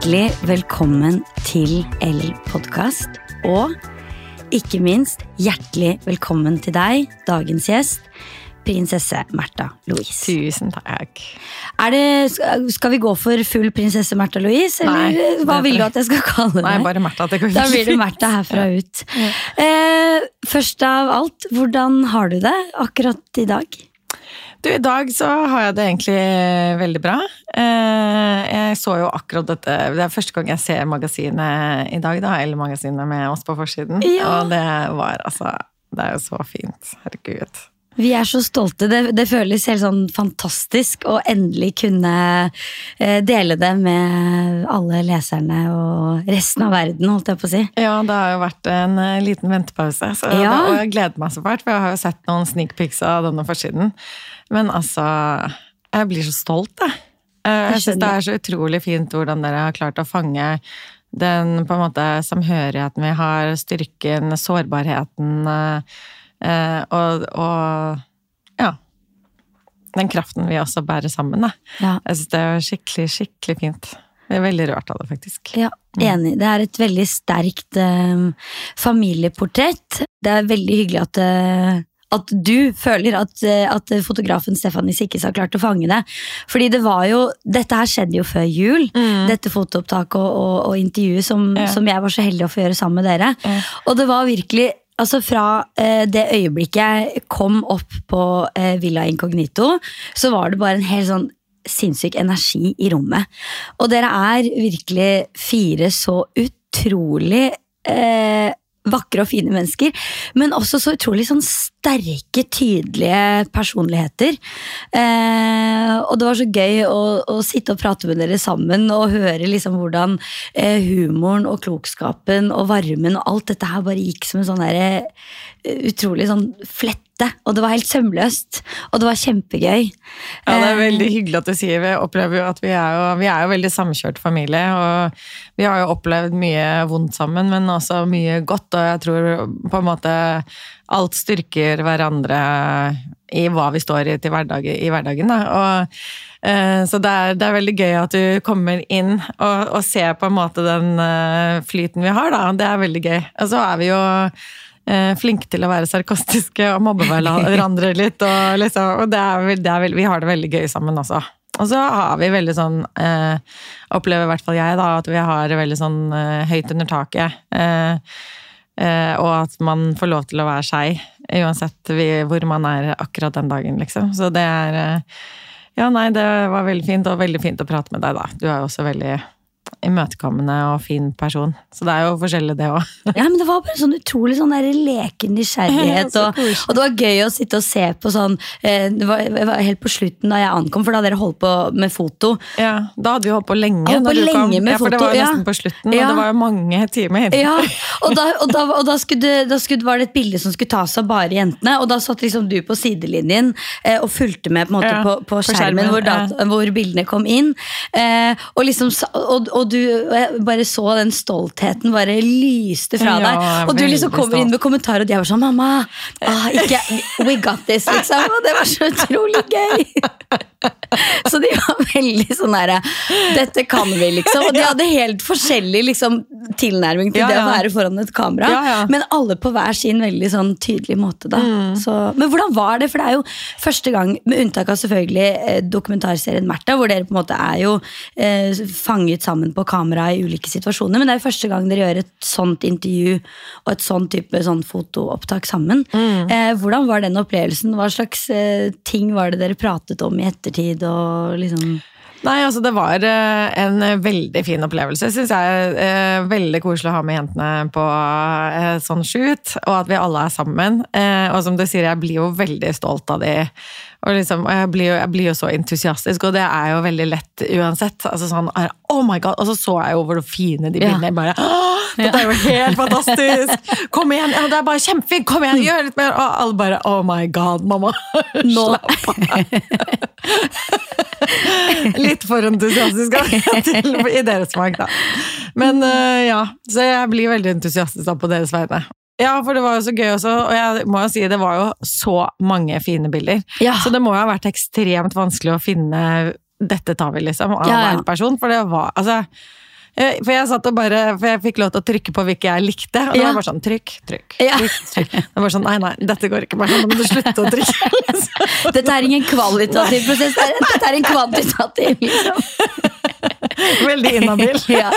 Hjertelig velkommen til L-podkast. Og ikke minst hjertelig velkommen til deg, dagens gjest, prinsesse Märtha Louise. Tusen takk. Er det, skal vi gå for full prinsesse Märtha Louise, eller Nei, hva vil du at jeg skal kalle deg? Nei, bare Märtha. Da blir det. Märtha herfra ut. Eh, først av alt, hvordan har du det akkurat i dag? Du, I dag så har jeg det egentlig veldig bra. Eh, Jeg så jo akkurat dette Det er første gang jeg ser magasinet i dag, da. Eller magasinet med oss på forsiden. Ja. Og det var altså Det er jo så fint. Herregud. Vi er så stolte. Det, det føles helt sånn fantastisk å endelig kunne eh, dele det med alle leserne og resten av verden, holdt jeg på å si. Ja, det har jo vært en eh, liten ventepause. Så Ja. det, og jeg gleder meg så fælt, for jeg har jo sett noen sneak av denne forsiden. Men altså Jeg blir så stolt, jeg. Eh, Jeg syns det er så utrolig fint hvordan dere har klart å fange den på en måte samhørigheten vi har, styrken, sårbarheten eh, og, og ja. Den kraften vi også bærer sammen. Da. Ja, Jeg syns det er skikkelig, skikkelig fint. Jeg er veldig rørt av det, faktisk. ja enig. Det er et veldig sterkt eh, familieportrett. Det er veldig hyggelig at eh, at du føler at, eh, at fotografen Stefanie Sikkes har klart å fange det. Fordi det var jo Dette her skjedde jo før jul. Dette fotoopptaket og, og, og intervjuet som, Mm. Ja. som jeg var så heldig å få gjøre sammen med dere. Ja. Og det var virkelig Altså Fra eh, det øyeblikket jeg kom opp på eh, Villa Incognito, så var det bare en helt sånn sinnssyk energi i rommet. Og dere er virkelig fire så utrolig eh, vakre og fine mennesker, men også så utrolig sånn sterke, tydelige personligheter. Eh, og det var så gøy å, å sitte og prate med dere sammen og høre liksom hvordan eh, humoren og klokskapen og varmen og alt dette her bare gikk som en sånn derre utrolig sånn flette. Og det var helt sømløst, og det var kjempegøy. Ja, det er Eh, veldig hyggelig at du sier Vi opplever jo at vi er jo, vi er jo veldig samkjørt familie. Og vi har jo opplevd mye vondt sammen, men også mye godt. Og jeg tror på en måte alt styrker hverandre i hva vi står i til hverdag, i hverdagen. Da. Og, eh, så det er, det er veldig gøy at du kommer inn og, og ser på en måte den eh, flyten vi har. Da. Det er veldig gøy. Og så er vi jo eh, flinke til å være sarkastiske og mobbe hverandre litt. Og, liksom, og det er, vel- det er vel, vi har det veldig gøy sammen også. Og så har vi veldig sånn eh, Opplever i hvert fall jeg da, at vi har det veldig sånn eh, høyt under taket. Eh, eh, og at man får lov til å være seg, uansett vi, hvor man er akkurat den dagen, liksom. Så det er eh, Ja, nei, det var veldig fint, og veldig fint å prate med deg, da. Du er jo også veldig imøtekommende og fin person. Så det er jo forskjellig, det òg. Ja, men Det var bare sånn utrolig sånn der leken nysgjerrighet. Og, og det var gøy å sitte og se på sånn eh, Det var, det var helt på slutten da jeg ankom, for da hadde dere holdt på med foto. Ja, da hadde vi holdt på lenge. Holdt på lenge kom. med ja, for det var jo ja. nesten på slutten, Ja. og det var jo mange timer. Ja, Og da, og da, og da, skulle, da skulle, var det et bilde som skulle tas av bare jentene, og da satt liksom du på sidelinjen eh, og fulgte med på, en måte, Ja, på, på på skjermen, skjermen, hvor, dat, hvor bildene kom inn. Eh, og, liksom, og, og, og du og jeg bare så den stoltheten bare lyste fra Ja, deg. Og du liksom kommer inn med kommentarer, og de var sånn 'Mamma, ah, ikke, we got this', liksom. Og det var så utrolig gøy. Så de var veldig sånn herre 'Dette kan vi', liksom. Og de hadde helt forskjellig liksom, tilnærming til Ja, det å være foran et kamera. Ja, ja. Men alle på hver sin veldig sånn tydelig måte. Da. Mm. Så, men hvordan var det? For det er jo første gang, med unntak av selvfølgelig eh, dokumentarserien Märtha, hvor dere på en måte er jo eh, fanget sammen på kamera i ulike situasjoner, men det er jo første gang dere gjør et sånt intervju og et sånn type sånn fotoopptak sammen. Mm. Eh, hvordan var den opplevelsen? Hva slags eh, ting var det dere pratet om i ettertid? Og liksom Nei, altså det var eh, en eh, veldig fin opplevelse, syns jeg. Eh, veldig koselig å ha med jentene på sånn shoot, og at vi alle er sammen. Og som du sier, jeg blir jo veldig stolt av de. Og, liksom, jeg, blir jo, jeg blir jo så entusiastisk, og det er jo veldig lett uansett. Altså sånn, oh my god, Og så så jeg jo hvor fine de bildene ja. bare Dette er jo helt fantastisk! Kom igjen! Ja, det er bare kjempefint! Kom igjen, gjør litt mer! Og alle bare Oh my god, mamma! Slapp av! Litt for entusiastisk til, i deres smak, da. Men uh, ja, så jeg blir veldig entusiastisk da på deres vegne. Ja, for det var jo så gøy også, og jeg må jo si det var jo så mange fine bilder. Ja. Så det må jo ha vært ekstremt vanskelig å finne dette tar vi, liksom, av Ja, ja. hver person. For det var altså For jeg satt og bare, for jeg fikk lov til å trykke på hvilke jeg likte. Og det Ja. var bare sånn trykk, trykk, Ja. trykk. trykk. Det var sånn, nei, nei, dette går ikke. Nå må du slutte å trykke. Liksom. Dette er ingen kvalitativ prosess, dette er en kvantitativ. Liksom. Veldig inhabil. Ja.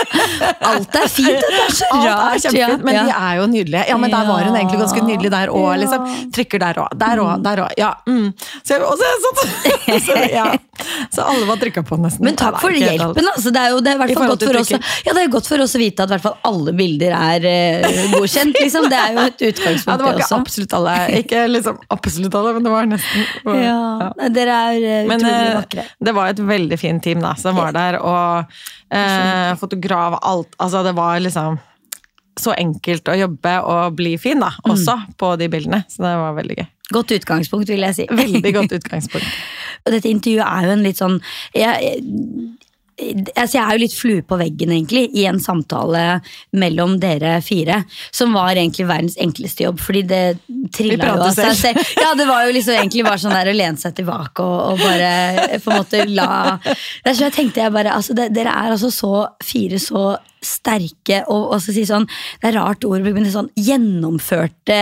Alt er fint, det er rart. kjempefint, men ja. de er jo nydelige. Ja, men der var hun egentlig ganske nydelig der òg, liksom. Trykker der òg, der òg, der òg. Ja. Mm. Så, og så, så, så, så, ja. Så alle var trykka på, nesten. Men takk for hjelpen. Altså. Det er jo det er i godt for, oss, ja, det er godt for oss å vite at fall alle bilder er eh, godkjent. Liksom. Det er jo et Ja, utgangspunkt, det var ikke også. absolutt alle. Ikke liksom absolutt alle, men det var nesten. Ja, ja. Dere er eh, Men utrolig eh, vakre. det var et veldig fint team da, som var der, og eh, fotograf, alt. Altså, det var liksom så enkelt å jobbe og bli fin, da, Mm. på de bildene. Så det var veldig gøy. Godt utgangspunkt, vil jeg si. Veldig godt utgangspunkt. Og dette intervjuet er jo en litt sånn jeg, jeg, jeg er jo litt flue på veggen, egentlig, i en samtale mellom dere fire. Som var egentlig verdens enkleste jobb, fordi det trilla jo av seg selv. Ja, det var jo liksom egentlig bare sånn der å lene seg tilbake og, og bare på en måte la er så jeg tenkte jeg bare altså det, Dere er altså så fire så sterke og, og så si sånn Det er rart ord, men det er sånn gjennomførte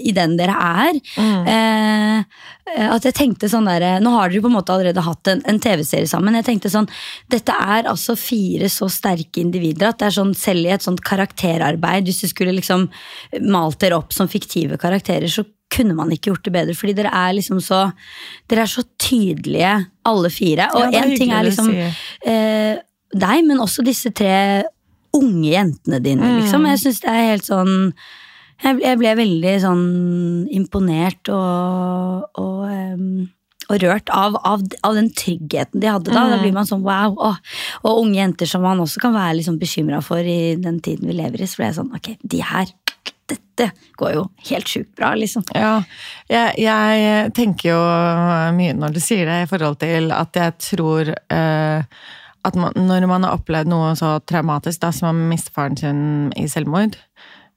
i den dere er. Eh, at jeg tenkte sånn der, Nå har dere på en måte allerede hatt en, en TV-serie sammen. Jeg tenkte sånn, Dette er altså fire så sterke individer at det er sånn selv i et sånt karakterarbeid, hvis du skulle liksom malt dere opp som fiktive karakterer, så kunne man ikke gjort det bedre. Fordi dere er liksom så Dere er så tydelige, alle fire. Og Ja, én ting er liksom eh, deg, men også disse tre unge jentene dine, Mm. liksom. Jeg syns det er helt sånn jeg, jeg ble veldig sånn imponert og, og, um og rørt av, av, av den tryggheten de hadde da. Da Mm. blir man sånn wow. Og, og unge jenter som man også kan være liksom bekymra for i den tiden vi lever i. Så ble jeg sånn ok, de her, dette går jo helt sjukt bra, liksom. Ja, jeg, jeg tenker jo mye når du sier det, i forhold til at jeg tror eh, at man, når man har opplevd noe så traumatisk da, som å miste faren sin i selvmord,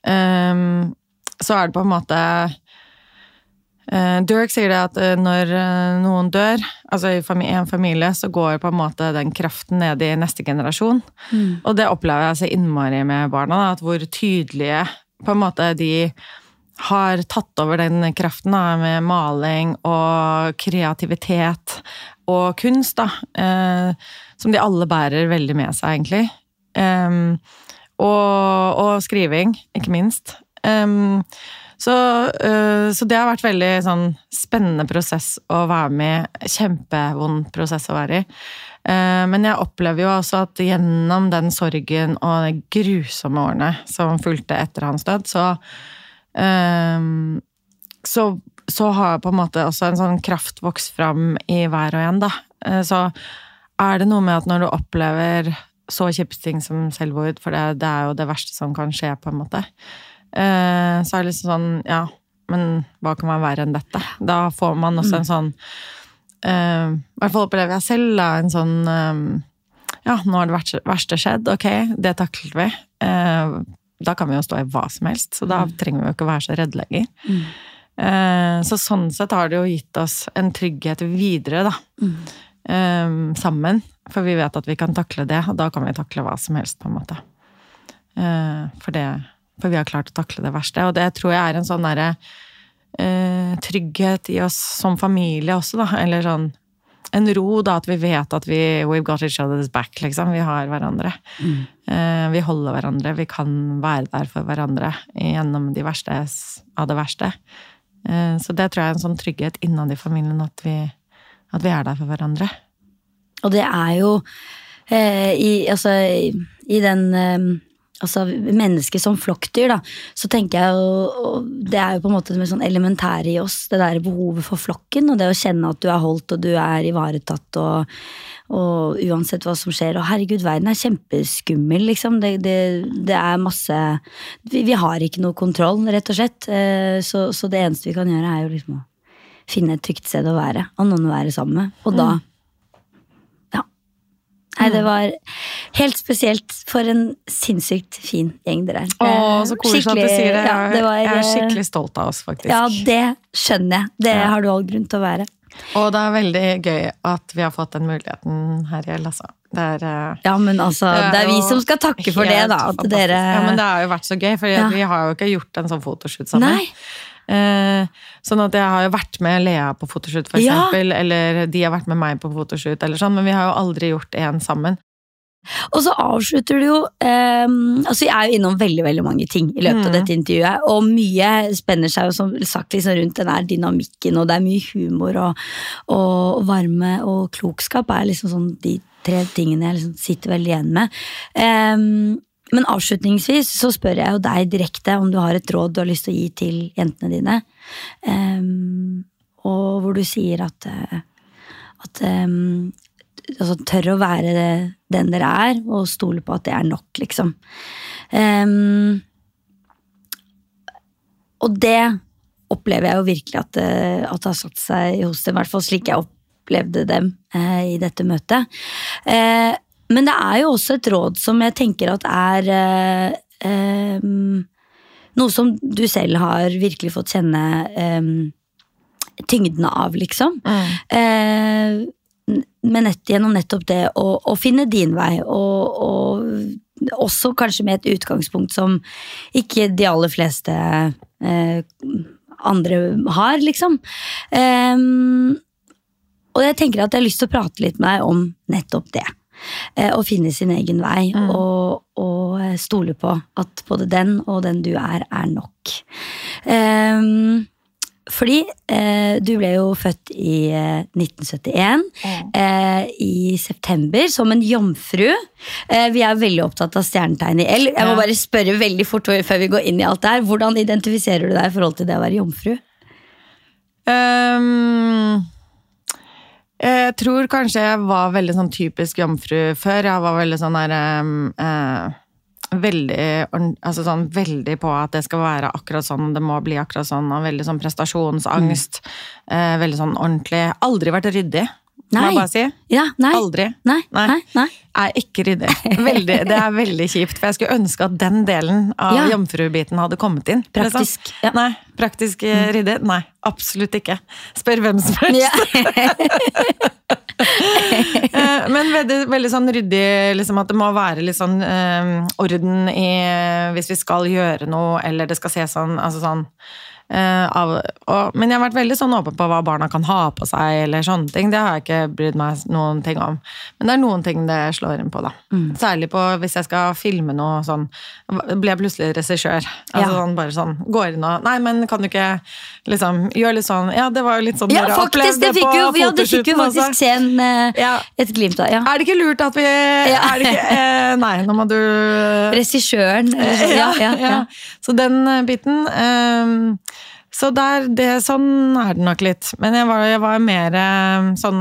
um, så er det på en måte uh, Durek sier det at uh, når uh, noen dør, altså i fami- en familie, så går på en måte den kraften ned i neste generasjon. Og det opplever jeg så innmari med barna, da, at hvor tydelige på en måte de har tatt over den kraften da, med maling og kreativitet og kunst, da. Eh, som de alle bærer veldig med seg, egentlig. Um, og, og skriving, ikke minst. Um, så, uh, så det har vært veldig sånn spennende prosess å være med. Kjempevond prosess å være i. Uh, Men jeg opplever jo også at gjennom den sorgen og de grusomme årene som fulgte etter hans død, så um, så, så har på en måte også en sånn kraft vokst fram i hver og en, da. Eh, Så er det noe med at når du opplever så kjipe ting som selvmord, for det, det er jo det verste som kan skje, på en måte, eh, så er det liksom sånn, ja, men hva kan være verre enn dette? Da får man også en sånn eh, I hvert fall opplever jeg selv da, en sånn eh, Ja, nå har det verste, skjedd, ok, det taklet vi. Da kan vi jo stå i hva som helst, så da trenger vi jo ikke være så redde lenger. Mm. så sånn sett har det jo gitt oss en trygghet videre, da. Eh, sammen. For vi vet at vi kan takle det, og da kan vi takle hva som helst, på en måte. Uh, for, det, for vi har klart å takle det verste. Og det tror jeg er en sånn derre uh, trygghet i oss som familie også, da. Eller sånn en ro, da, at vi vet at vi We've got each other's back, liksom. Vi har hverandre. Eh, vi holder hverandre. Vi kan være der for hverandre gjennom de verste av det verste. Så det tror jeg er en sånn trygghet innad i familien, at vi, at vi er der for hverandre. Og det er jo eh, i, altså, i, i den eh, Altså mennesket som flokkdyr, da, så tenker jeg jo Det er jo på en måte det sånn elementære i oss, det der behovet for flokken, og det å kjenne at du er holdt og du er ivaretatt og, og uansett hva som skjer. Og herregud, verden er kjempeskummel, liksom. Det, det, det er masse vi, vi har ikke noe kontroll, rett og slett. Eh, så, så det eneste vi kan gjøre, er jo liksom å finne et trygt sted å være, og noen å være sammen med. Og da Ja. Nei, det var helt spesielt. For en sinnssykt fin gjeng dere er. Å, så koselig at du sier det. Ja, det var, jeg er skikkelig stolt av oss, faktisk. Ja, det skjønner jeg. Det har du all grunn til å være. Og det er veldig gøy at vi har fått den muligheten her i Lassa. altså. Det er, eh, Ja, men altså, Det er det er vi som skal takke for det, da. At fantastisk. dere Ja, men det har jo vært så gøy, for Ja. vi har jo ikke gjort en sånn fotoshoot sammen. Nei. Eh, sånn at jeg har jo vært med Lea på fotoshoot, for Ja. Eller de har vært med meg på fotoshoot, eller sånn. Men vi har jo aldri gjort en sammen. Og så avslutter du jo ehm, Altså, jeg er jo innom veldig veldig mange ting i løpet av Mm. dette intervjuet, og mye spenner seg jo som sagt liksom rundt den der dynamikken, og det er mye humor og, og varme og klokskap er liksom sånn de tre tingene jeg liksom sitter veldig igjen med. Ehm, men avslutningsvis så spør jeg jo deg direkte om du har et råd du har lyst til å gi til jentene dine. Um, og hvor du sier at, eh, at um, altså, tør å være den dere er, og stole på at det er nok, liksom. Um, og det opplever jeg jo virkelig at det, at det har satt seg hos dem, i hvert fall slik jeg opplevde dem eh, i dette møtet. Eh, men det er jo også et råd som jeg tenker at er eh, ehm, noe som du selv har virkelig fått kjenne ehm, tyngden av, liksom. Eh, men nett, gjennom nettopp det å, å finne din vei, og, og også kanskje med et utgangspunkt som ikke de aller fleste eh, andre har, liksom. Ehm, og jeg tenker at jeg har lyst til å prate litt med deg om nettopp det. Eh, å finne sin egen vei, og, og eh, stole på at både den og den du er, er nok. Um, fordi eh, du ble jo født i eh, 1971, eh, i september, som en jomfru. Eh, vi er veldig opptatt av stjernetegn i L. Jeg må bare spørre veldig fort før vi går inn i alt det her. Hvordan identifiserer du deg i forhold til det å være jomfru? Ehm, jeg tror kanskje jeg var veldig sånn typisk jomfru før. Jeg var veldig sånn der ehm, eh, Veldig, altså sånn, veldig på at det skal være akkurat sånn, det må bli akkurat sånn. Og veldig sånn prestasjonsangst. Eh, veldig sånn ordentlig. Aldri vært ryddig, må Nei. jeg bare si. Ja, nei. Aldri. Nei, Nei. nei. Er ikke ryddig. Veldig, det er veldig kjipt, for jeg skulle ønske at den delen av Ja. jomfrubiten hadde kommet inn. Praktisk, ja. Nei, praktisk eh, ryddig? Nei, absolutt ikke. Spør hvem som helst. Ja. Eh, Men veldig, veldig sånn ryddig, liksom at det må være litt sånn um, orden i Hvis vi skal gjøre noe, eller det skal se sånn altså sånn av, og, men jeg har vært veldig sånn åpen på hva barna kan ha på seg, eller sånne ting. Det har jeg ikke brydd meg noen ting om. Men det er noen ting det slår inn på, da. Særlig på hvis jeg skal filme noe sånn. Blir jeg plutselig regissør. Altså Ja. sånn, bare sånn, går inn og Nei, men kan du ikke liksom gjøre litt sånn Ja, det var jo litt sånn Ja, dere faktisk! opplevde Det på jo, ja, du fikk jo faktisk også. se en, eh, Ja. et glimt av. Ja. Er det ikke lurt at vi er det ikke, eh, Nei, nå må du Regissøren. sånn, Ja, ja. Så den eh, biten eh, Så der, det, sånn er det nok litt. Men jeg var, jeg var mer eh, sånn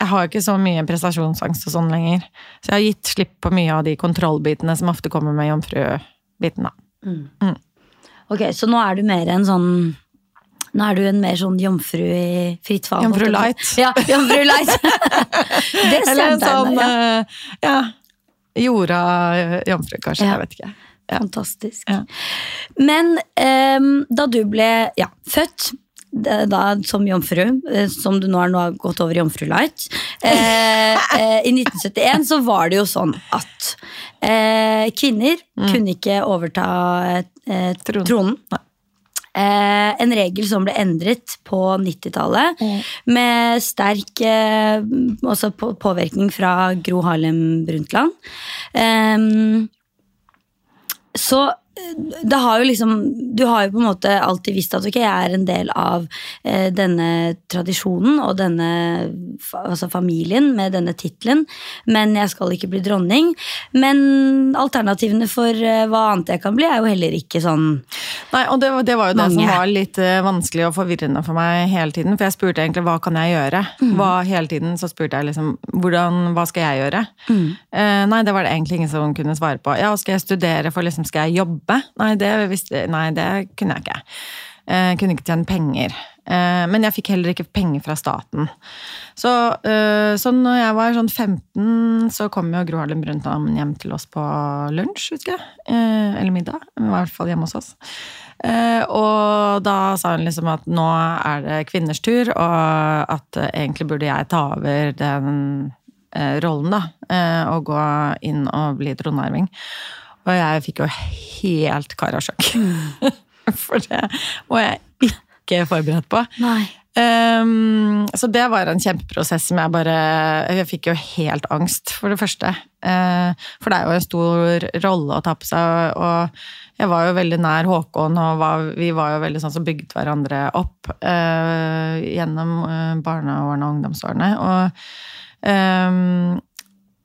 Jeg har ikke så mye prestasjonsangst og sånn lenger. Så jeg har gitt slipp på mye av de kontrollbitene som ofte kommer med jomfrubiten. da. Ok, Så nå er du mer en sånn nå er du en mer sånn jomfru i fritt fall. Jomfru light. Ja, jomfru light. det er Eller en sånn ja. eh, ja, jorda jomfru, kanskje. Ja. Jeg vet ikke. Ja. Fantastisk. Ja. Men um, da du ble ja, født da, som jomfru, eh, som du nå har, nå har gått over i jomfru light, eh, eh, i 1971 så var det jo sånn at eh, kvinner kunne ikke overta eh, Tronen. tronen. Eh, en regel som ble endret på 90-tallet, med sterk eh, på, påvirkning fra Gro Harlem Brundtland. Ehm, så det har jo liksom Du har jo på en måte alltid visst at ok, jeg er en del av eh, denne tradisjonen og denne altså familien med denne tittelen, men jeg skal ikke bli dronning. Men alternativene for eh, hva annet jeg kan bli, er jo heller ikke sånn Nei, og det, det var jo det som var litt eh, vanskelig og forvirrende for meg hele tiden. For jeg spurte egentlig hva kan jeg gjøre? Mm. Hva, hele tiden så spurte jeg liksom hvordan, hva skal jeg gjøre? Eh, nei, det var det egentlig ingen som kunne svare på. Ja, skal jeg studere for liksom, skal jeg jobbe? Nei, det, nei, det kunne jeg ikke. Jeg kunne ikke tjene penger. Eh, men jeg fikk heller ikke penger fra staten. Så, eh, så når jeg var sånn 15, så kom jo Gro Harlem Brundtland hjem til oss på lunsj, husker jeg. Eh, eller middag. I hvert fall hjemme hos oss. Eh, og da sa hun liksom at nå er det kvinners tur, og at eh, egentlig burde jeg ta over den eh, rollen, da. Og gå inn og bli tronarving. Og jeg fikk jo helt karasjokk. For det var jeg ikke forberedt på. Nei. Um, så det var en kjempeprosess som jeg bare Jeg fikk jo helt angst, for det første. Uh, for det er jo en stor rolle å ta på seg, og jeg var jo veldig nær Håkon, og var, vi var jo veldig sånn som bygde hverandre opp uh, gjennom uh, barneårene og ungdomsårene. Og um,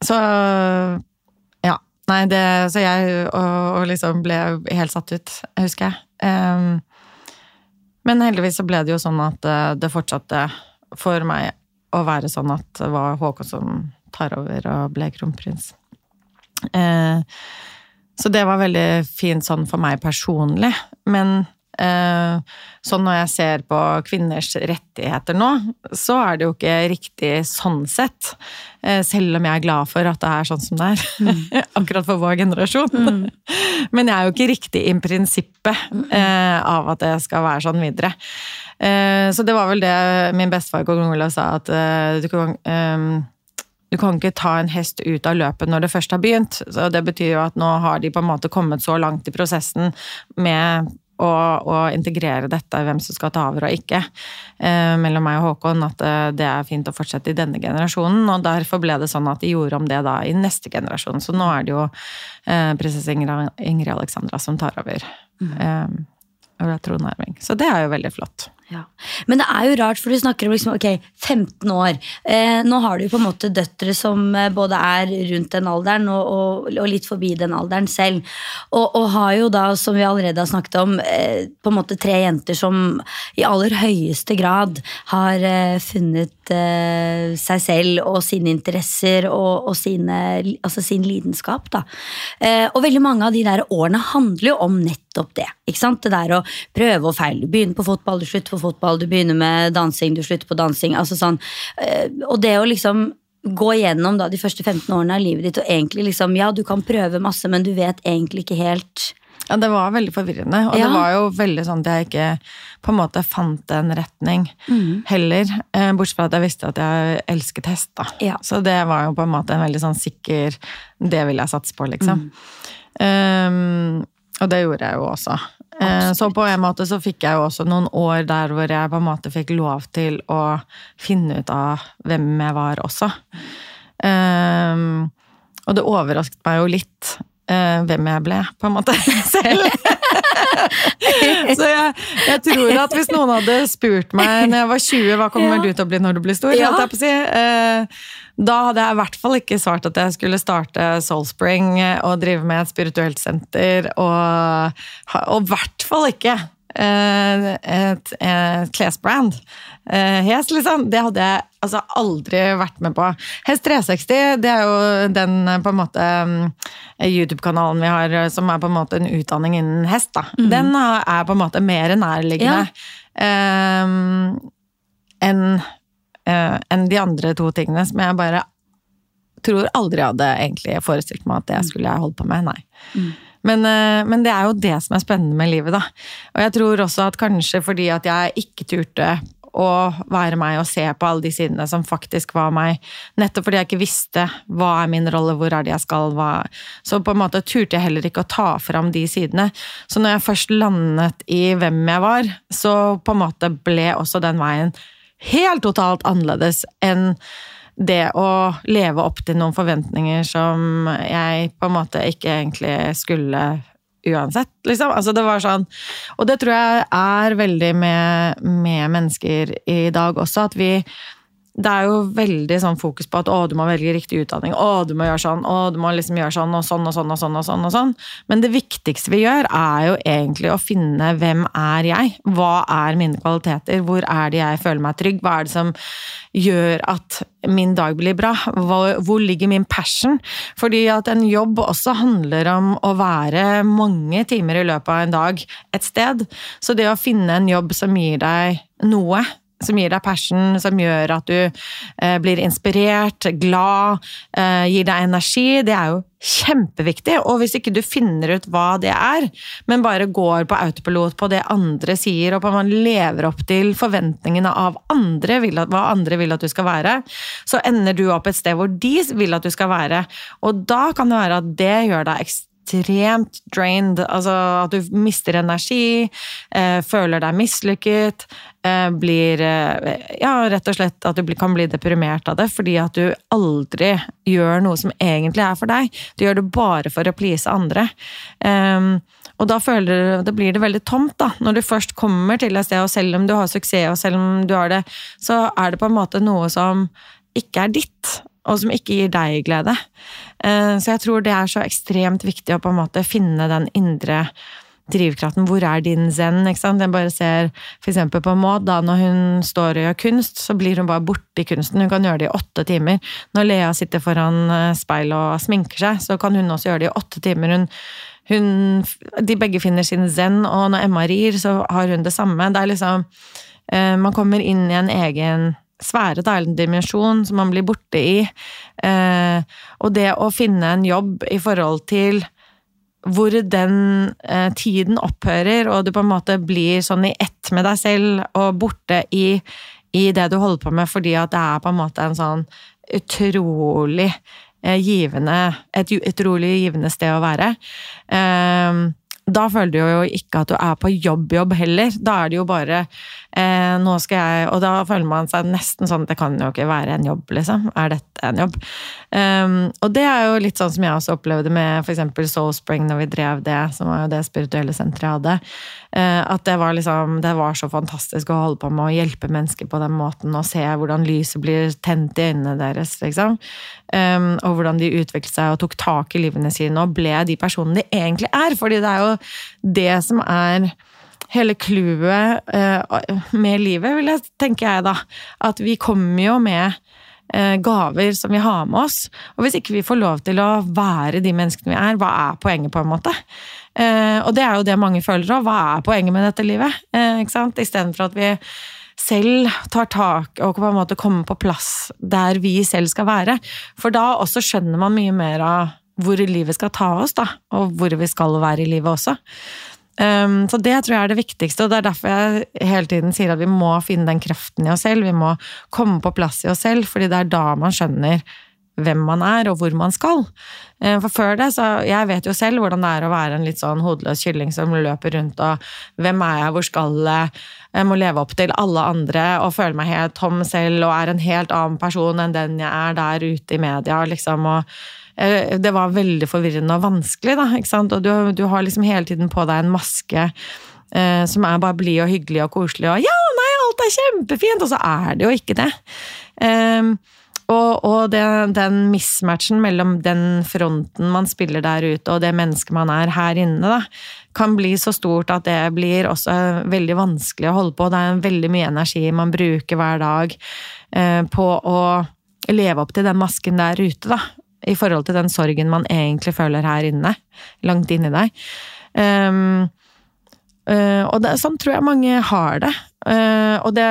så. Nei, det Så jeg og, og liksom ble helt satt ut, husker jeg. Um, men heldigvis så ble det jo sånn at eh, det fortsatte for meg å være sånn at det var Håkon som tar over og ble kronprins. Uh, så det var veldig fint sånn for meg personlig. Men så når jeg ser på kvinners rettigheter nå, så er det jo ikke riktig sånn sett. Eh, selv om jeg er glad for at det er sånn som det er. Mm. Akkurat for vår generasjon. Mm. Men jeg er jo ikke riktig i prinsippet mm. av at det skal være sånn videre. Så det var vel det min bestefar kong Olav sa, at du kan du kan ikke ta en hest ut av løpet når det først har begynt. Så det betyr jo at nå har de på en måte kommet så langt i prosessen med og, og, integrere dette, hvem som skal ta over og ikke, eh, mellom meg og Håkon, at eh, det er fint å fortsette i denne generasjonen. Og derfor ble det sånn at de gjorde om det da i neste generasjon. Så nå er det jo eh, prinsesse Ingrid, Alexandra som tar over. Mm. Eh, tronarving. Så det er jo veldig flott. Ja. Men det er jo rart, for du snakker om liksom, ok, 15 år. Eh, nå har du jo på en måte døtre som eh, både er rundt den alderen og, og, og litt forbi den alderen selv. Og, og, har jo da, som vi allerede har snakket om, eh, på en måte tre jenter som i aller høyeste grad har eh, funnet eh, seg selv og sine interesser og, sine, altså sin lidenskap. da. Eh, og veldig mange av de der årene handler jo om nettopp det. ikke sant? Det der å prøve og feile. Du begynner på fotball, du slutter på fotball, du begynner med dansing, du slutter på dansing. altså sånn, eh, Og det å liksom gå gjennom da, de første 15 årene av livet ditt og egentlig liksom, ja, du kan prøve masse, men du vet egentlig ikke helt ja, det var veldig forvirrende. Og ja. det var jo veldig sånn at jeg ikke på en måte fant en retning mm. heller. Eh, bortsett fra at jeg visste at jeg elsket hest, da. Ja. Så det var jo på en måte en veldig sånn sikker Det vil jeg satse på, liksom. Mm. Um, og det gjorde jeg jo også. Absolutt. Så på en måte så fikk jeg jo også noen år der hvor jeg på en måte fikk lov til å finne ut av hvem jeg var også. Um, og det overrasket meg jo litt uh, hvem jeg ble, på en måte, selv. så jeg, jeg, tror at hvis noen hadde spurt meg når jeg var 20 hva kommer ja. du til å bli når du blir stor, ja. si, eh, da hadde jeg i hvert fall ikke svart at jeg skulle starte Soulspring og drive med et spirituelt senter, og, og i hvert fall ikke eh, et, et klesbrand. Eh, Hes, liksom. Det hadde jeg altså aldri vært med på. Hest 360 det er jo den på en måte YouTube-kanalen vi har som er på en måte en utdanning innen hest. da. Mm. Den er på en måte mer nærliggende ja. um, enn uh, en de andre to tingene som jeg bare tror aldri hadde egentlig forestilt meg at det mm. skulle jeg holdt på med. Nei. Mm. Men, men, det er jo det som er spennende med livet, da. Og jeg tror også at kanskje fordi at jeg ikke turte å være meg og se på alle de sidene som faktisk var meg. Nettopp fordi jeg ikke visste hva er min rolle, hvor er det jeg skal, hva Så på en måte turte jeg heller ikke å ta fram de sidene. Så når jeg først landet i hvem jeg var, så på en måte ble også den veien helt totalt annerledes enn det å leve opp til noen forventninger som jeg på en måte ikke egentlig skulle uansett, liksom. Altså, det var sånn Og det tror jeg er veldig med, med mennesker i dag også, at vi det er jo veldig sånn fokus på at å, du må velge riktig utdanning, å, du må gjøre sånn, å, du må liksom gjøre sånn og sånn og sånn og sånn. og sånn og sånn. Men det viktigste vi gjør, er jo egentlig å finne hvem er jeg? Hva er mine kvaliteter? Hvor er det jeg føler meg trygg? Hva er det som gjør at min dag blir bra? Hvor, hvor ligger min passion? Fordi at en jobb også handler om å være mange timer i løpet av en dag et sted. Så det å finne en jobb som gir deg noe som gir deg passion, som gjør at du eh, blir inspirert, glad, eh, gir deg energi, det er jo kjempeviktig. Og hvis ikke du finner ut hva det er, men bare går på autopilot på det andre sier, og på man lever opp til forventningene av andre, hva andre vil at du skal være, så ender du opp et sted hvor de vil at du skal være. Og da kan det være at det gjør deg ekstremt ekstremt drained. Altså at du mister energi, eh, føler deg mislykket, eh, blir eh, Ja, rett og slett at du kan bli deprimert av det fordi at du aldri gjør noe som egentlig er for deg. Du gjør det bare for å please andre. Um, og da, føler, da blir det veldig tomt, da. Når du først kommer til et sted, og selv om du har suksess, og selv om du har det, så er det på en måte noe som ikke er ditt og som ikke gir deg glede. Eh, så jeg tror det er så ekstremt viktig å på en måte finne den indre drivkraften. Hvor er din zen? ikke sant? Jeg bare ser f.eks. på Maud. da Når hun står og gjør kunst, så blir hun bare borte i kunsten. Hun kan gjøre det i åtte timer. Når Lea sitter foran speilet speil og sminker seg, så kan hun også gjøre det i åtte timer. Hun, hun, de begge finner sin zen, og når Emma rir, så har hun det samme. Det er liksom eh, Man kommer inn i en egen sfære, da, eller en dimensjon som man blir borte i. Eh, og det å finne en jobb i forhold til hvor den eh, tiden opphører, og du på en måte blir sånn i ett med deg selv og borte i, i det du holder på med, fordi at det er på en måte en sånn utrolig eh, givende Et utrolig givende sted å være. Eh, da føler du jo ikke at du er på jobb-jobb heller. Da er det jo bare eh, nå skal jeg Og da føler man seg nesten sånn det kan jo ikke være en jobb, liksom. Er dette en jobb? Um, og det er jo litt sånn som jeg også opplevde med f.eks. Soul Spring når vi drev det, som var jo det spirituelle senteret jeg hadde. Eh, at det var liksom Det var så fantastisk å holde på med å hjelpe mennesker på den måten og se hvordan lyset blir tent i øynene deres, liksom. Um, og hvordan de utviklet seg og tok tak i livene sine og ble de personene de egentlig er. Fordi det er jo det som er hele clouet uh, med livet, vil jeg, tenker jeg da. At vi kommer jo med uh, gaver som vi har med oss. Og hvis ikke vi får lov til å være de menneskene vi er, hva er poenget, på en måte? Uh, og det er jo det mange føler òg. Hva er poenget med dette livet? Ikke sant? Istedenfor at vi selv tar tak og på en måte kommer på plass der vi selv skal være. For da også skjønner man mye mer av hvor livet skal ta oss, da, og hvor vi skal være i livet også. Um, så det tror jeg er det viktigste, og det er derfor jeg hele tiden sier at vi må finne den kraften i oss selv. Vi må komme på plass i oss selv, fordi det er da man skjønner hvem man er, og hvor man skal. Uh, for før det, så Jeg vet jo selv hvordan det er å være en litt sånn hodeløs kylling som løper rundt og Hvem er jeg, hvor skal jeg? Jeg må leve opp til alle andre og føle meg helt tom selv og er en helt annen person enn den jeg er der ute i media. liksom, og det var veldig forvirrende og vanskelig, da. ikke sant? Og du, du har liksom hele tiden på deg en maske eh, som er bare blid og hyggelig og koselig og 'ja, nei, alt er kjempefint', og så er det jo ikke det. Eh, og, og det, den mismatchen mellom den fronten man spiller der ute, og det mennesket man er her inne, da, kan bli så stort at det blir også veldig vanskelig å holde på. Det er veldig mye energi man bruker hver dag eh, på å leve opp til den masken der ute, da i forhold til den sorgen man egentlig føler her inne. Langt inni deg. Um, uh, og det, sånn tror jeg mange har det. Uh, og det,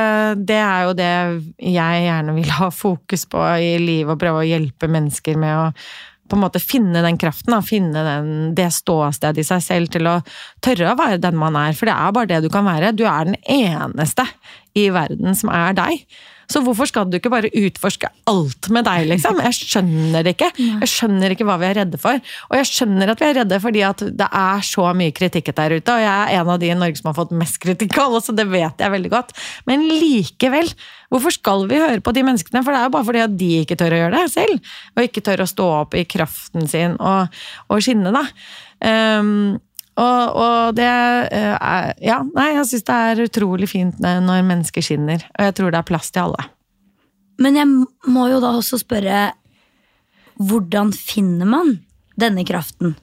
det, er jo det jeg gjerne vil ha fokus på i livet, og prøve å hjelpe mennesker med å på en måte finne den kraften, da, finne den, det ståstedet i seg selv til å tørre å være den man er. For det er bare det du kan være. Du er den eneste i verden som er deg. Så hvorfor skal du ikke bare utforske alt med deg, liksom? Jeg skjønner det ikke. Jeg skjønner ikke hva vi er redde for. Og jeg skjønner at vi er redde fordi at det er så mye kritikk der ute, og jeg er en av de i Norge som har fått mest kritikk av alle, så det vet jeg veldig godt. Men likevel, hvorfor skal vi høre på de menneskene? For det er jo bare fordi at de ikke tør å gjøre det selv, og ikke tør å stå opp i kraften sin og, og skinne, da. Um, og, og, det eh, er Ja, nei, jeg syns det er utrolig fint når mennesker skinner. Og jeg tror det er plass til alle. Men jeg må jo da også spørre Hvordan finner man denne kraften?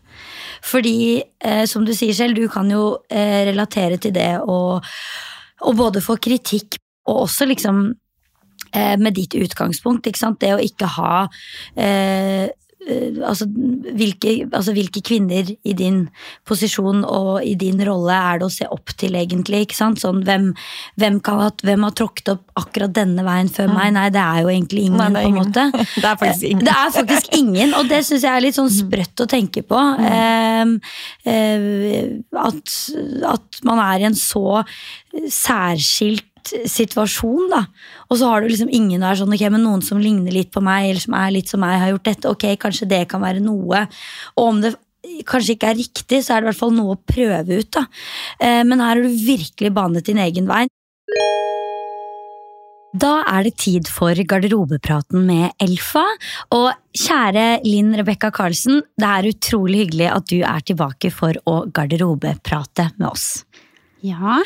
Fordi, eh, som du sier selv, du kan jo eh, relatere til det og både få kritikk og også liksom eh, med ditt utgangspunkt, det å ikke ha eh, altså, hvilke, altså hvilke kvinner i din posisjon og i din rolle er det å se opp til, egentlig? ikke sant? Sånn, hvem, hvem, kan, ha- hvem har tråkket opp akkurat denne veien før meg? Nei, det er jo egentlig ingen, Mm. Nei, på en ingen. måte. Det er faktisk ingen. Det er faktisk ingen, og det syns jeg er litt sånn sprøtt å tenke på. Mm. eh, at, at man er i en så særskilt situasjon, da. Og så har du liksom ingen der sånn, ok, men noen som ligner litt på meg, eller som er litt som meg, har gjort dette. Ok, kanskje det kan være noe. Og om det kanskje ikke er riktig, så er det i hvert fall noe å prøve ut, da. Eh, men her har du virkelig banet din egen vei. Da er det tid for garderobepraten med Elfa. Og kjære Linn Rebekka Karlsen, det er utrolig hyggelig at du er tilbake for å garderobeprate med oss. Ja,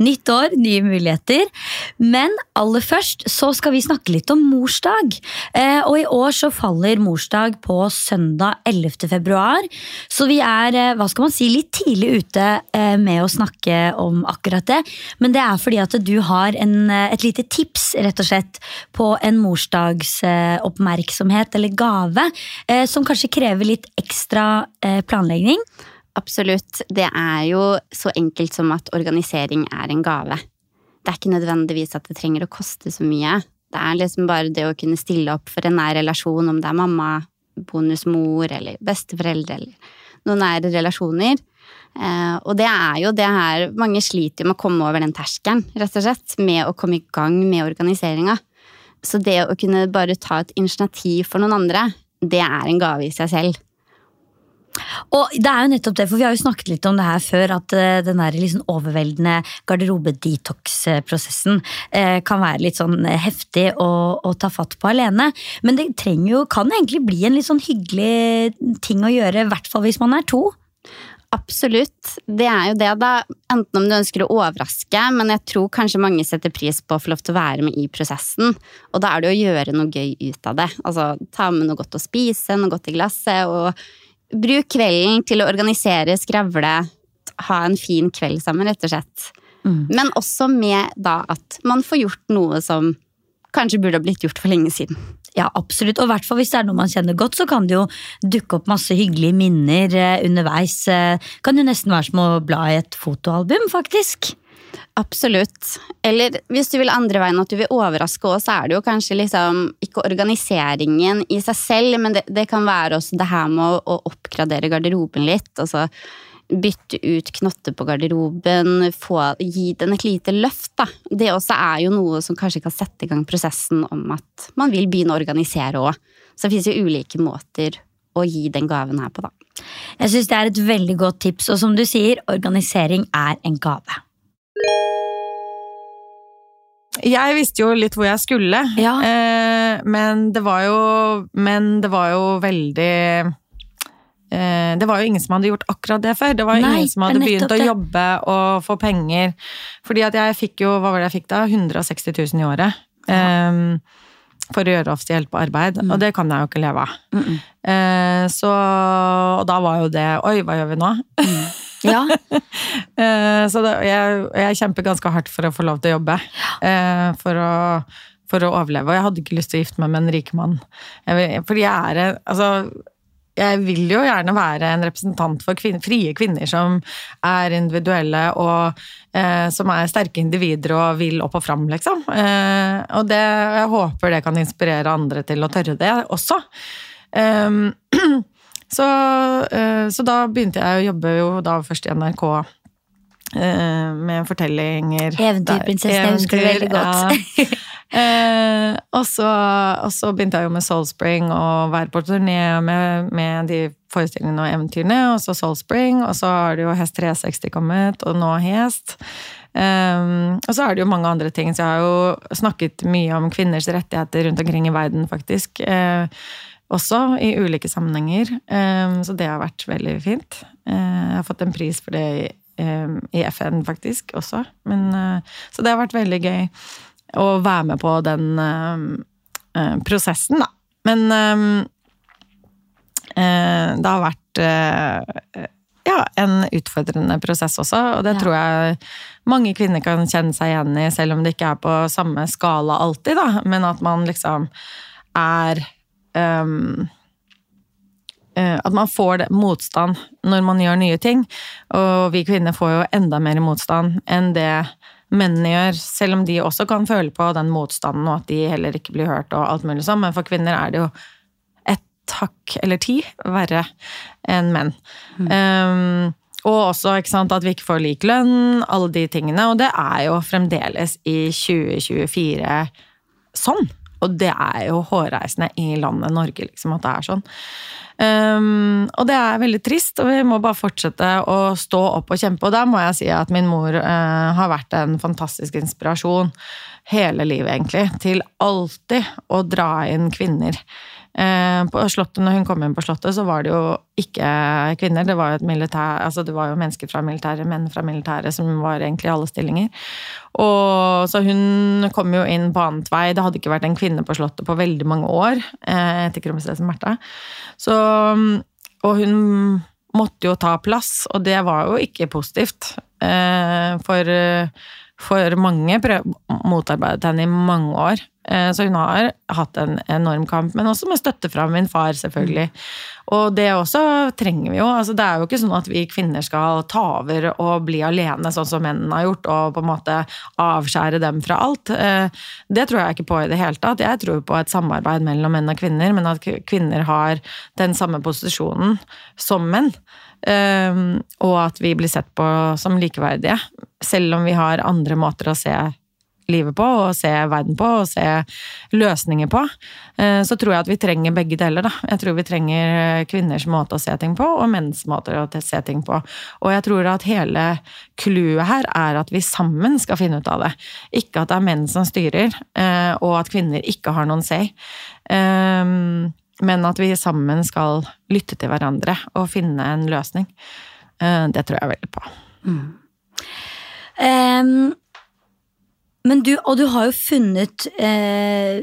Nytt år, nye muligheter. Men aller først så skal vi snakke litt om morsdag. Eh, og i år så faller morsdag på søndag 11. februar. Så vi er eh, hva skal man si, litt tidlig ute eh, med å snakke om akkurat det. Men det er fordi at du har en, et lite tips rett og slett på en morsdagsoppmerksomhet eller gave som kanskje krever litt ekstra planlegging. Absolutt. Det er jo så enkelt som at organisering er en gave. Det er ikke nødvendigvis at det trenger å koste så mye. Det er liksom bare det å kunne stille opp for en nær relasjon, om det er mamma, bonusmor eller besteforeldre eller noen nære relasjoner. Eh, og det er jo det her Mange sliter med å komme over den terskelen, rett og slett, med å komme i gang med organiseringa. Så det å kunne bare ta et initiativ for noen andre, det er en gave i seg selv. Og det er jo nettopp det, for vi har jo snakket litt om det her før, at eh, den der liksom overveldende garderobe-detox-prosessen eh, kan være litt sånn eh, heftig å, å ta fatt på alene. Men det trenger jo, kan egentlig bli en litt sånn hyggelig ting å gjøre, i hvert fall hvis man er to. Absolutt. Det er jo det, da. Enten om du ønsker å overraske, men jeg tror kanskje mange setter pris på å få lov til å være med i prosessen. Og da er det å gjøre noe gøy ut av det. Altså ta med noe godt å spise, noe godt i glasset, og bruk kvelden til å organisere, skravle, ha en fin kveld sammen, rett og slett. Men også med da at man får gjort noe som kanskje burde ha blitt gjort for lenge siden. Ja, absolutt. Og hvert fall hvis det er noe man kjenner godt, så kan det jo dukke opp masse hyggelige minner eh, underveis. Eh, kan jo nesten være som å bla i et fotoalbum, faktisk. Absolutt. Eller hvis du vil andre veien, at du vil overraske oss, så er det jo kanskje liksom ikke organiseringen i seg selv, men det, det kan være også det her med å, å oppgradere garderoben litt. Altså bytte ut knotter på garderoben, få, gi den et lite løft. Da. Det også er jo noe som kanskje kan sette i gang prosessen om at man vil begynne å organisere òg. Så det finnes jo ulike måter å gi den gaven her på, da. Jeg syns det er et veldig godt tips, og som du sier, organisering er en gave. Jeg visste jo litt hvor jeg skulle, Ja. eh, men, det var jo, men det var jo veldig eh, Det var jo ingen som hadde gjort akkurat det før. Det var Nei, ingen som hadde begynt å jobbe og få penger. Fordi at jeg fikk jo, hva var det jeg fikk da? 160 000 i året. eh, for å gjøre offisielt på arbeid, Mm. og det kan jeg jo ikke leve av. Eh, så og da var jo det Oi, hva gjør vi nå? Ja, Eh, Så det, jeg, jeg kjemper ganske hardt for å få lov til å jobbe. Ja. For å, for å overleve. Og jeg hadde ikke lyst til å gifte meg med en rik mann. Fordi jeg er Altså, jeg vil jo gjerne være en representant for kvinner, frie kvinner som er individuelle og eh, som er sterke individer og vil opp og fram, liksom. Eh, og det, jeg håper det kan inspirere andre til å tørre det også. Um, eh, så da begynte jeg å jobbe jo da først i NRK eh, med fortellinger. Eventyrprinsessen, jeg husker det veldig godt. Ja. Eh, og, så, og så begynte jeg jo med Soul Spring og være på turné med, med de forestillingene og eventyrene. Og så Soul Spring, og så har det jo Hest 360 kommet, og nå Hest. Um, og så er det jo mange andre ting. Så jeg har jo snakket mye om kvinners rettigheter rundt omkring i verden, faktisk. Eh, også i ulike sammenhenger. Um, så det har vært veldig fint. Eh, jeg har fått en pris for det i, um, FN, faktisk, også. Men, eh, så det har vært veldig gøy å være med på den eh, prosessen, da. Men eh, det har vært ja, en utfordrende prosess også, og det Ja. tror jeg mange kvinner kan kjenne seg igjen i, selv om det ikke er på samme skala alltid, da. Men at man liksom er um, eh, at man får motstand når man gjør nye ting. Og vi kvinner får jo enda mer motstand enn det mennene gjør, selv om de også kan føle på den motstanden og at de heller ikke blir hørt og alt mulig sånn, men for kvinner er det jo et hakk eller ti verre enn menn. Mm. Um, og også sant, at vi ikke får lik lønn, alle de tingene. Og det er jo fremdeles i 2024 sånn. Og det er jo hårreisende i landet Norge, liksom, at det er sånn. Um, og det er veldig trist, og vi må bare fortsette å stå opp og kjempe. Og der må jeg si at min mor uh, har vært en fantastisk inspirasjon hele livet, egentlig. Til alltid å dra inn kvinner på slottet, når hun kom inn på Slottet, så var det jo ikke kvinner. Det var jo, militær, altså det var jo mennesker fra militæret, menn fra militæret, som var egentlig i alle stillinger. Og, så hun kom jo inn på annet vei. Det hadde ikke vært en kvinne på Slottet på veldig mange år eh, etter kronprinsesse Märtha. Og hun måtte jo ta plass, og det var jo ikke positivt. Eh, for, for mange motarbeidet henne i mange år. Eh, så hun har hatt en enorm kamp, men også med støtte fra min far, selvfølgelig. Og det også trenger vi jo. Altså, det er jo ikke sånn at vi kvinner skal ta over og bli alene, sånn som mennene har gjort, og på en måte avskjære dem fra alt. Eh, det tror jeg ikke på i det hele tatt. Jeg tror på et samarbeid mellom menn og kvinner, men at kvinner har den samme posisjonen som menn. Eh, og at vi blir sett på som likeverdige, selv om vi har andre måter å se livet på, og se verden på, og se løsninger på, eh, så tror jeg at vi trenger begge deler. Da. Jeg tror vi trenger kvinners måte å se ting på, og menns måte å se ting på. Og jeg tror at hele clouet her er at vi sammen skal finne ut av det. Ikke at det er menn som styrer, eh, og at kvinner ikke har noen say. Eh, men at vi sammen skal lytte til hverandre og finne en løsning. Det tror jeg veldig på. Mm. Um, men du, og du har jo funnet eh,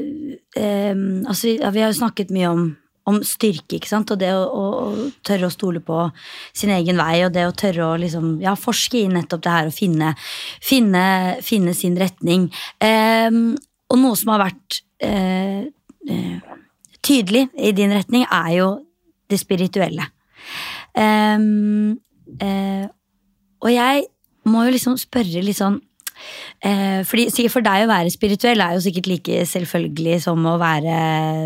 eh, altså, Vi har jo snakket mye om, om styrke, ikke sant? og det å, å, å, tørre å stole på sin egen vei, og det å tørre å liksom, ja, forske i nettopp det her og finne, finne, finne sin retning. Eh, og noe som har vært eh, eh, tydelig i din retning, er jo det spirituelle. Eh, og jeg må jo liksom spørre litt sånn uh, fordi sikkert For deg å være spirituell er jo sikkert like selvfølgelig som å være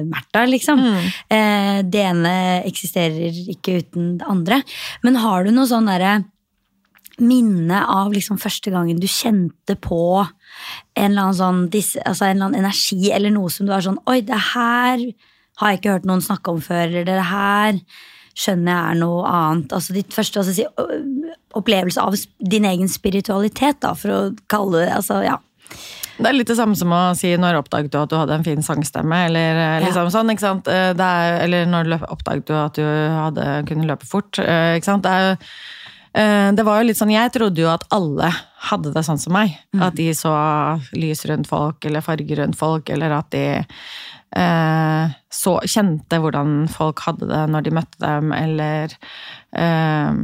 Märtha, liksom. Mm. Uh, det ene eksisterer ikke uten det andre. Men har du noe sånn derre minne av liksom første gangen du kjente på en eller annen sånn altså en eller annen energi eller noe som du var sånn Oi, det her har jeg ikke hørt noen snakke om før, eller det her skjønner jeg er noe annet. Altså ditt første altså, si, opplevelse av din egen spiritualitet, da, for å kalle det altså, ja. Det er litt det samme som å si når oppdaget du at du hadde en fin sangstemme, eller eh, liksom ja. sånn, ikke sant. Eh, er, eller når oppdaget du at du hadde, kunne løpe fort, ikke sant. Det, er, det var jo litt sånn, Jeg trodde jo at alle hadde det sånn som meg. Mm. At de så lys rundt folk, eller farger rundt folk, eller at de eh, så, kjente hvordan folk hadde det når de møtte dem, eller eh,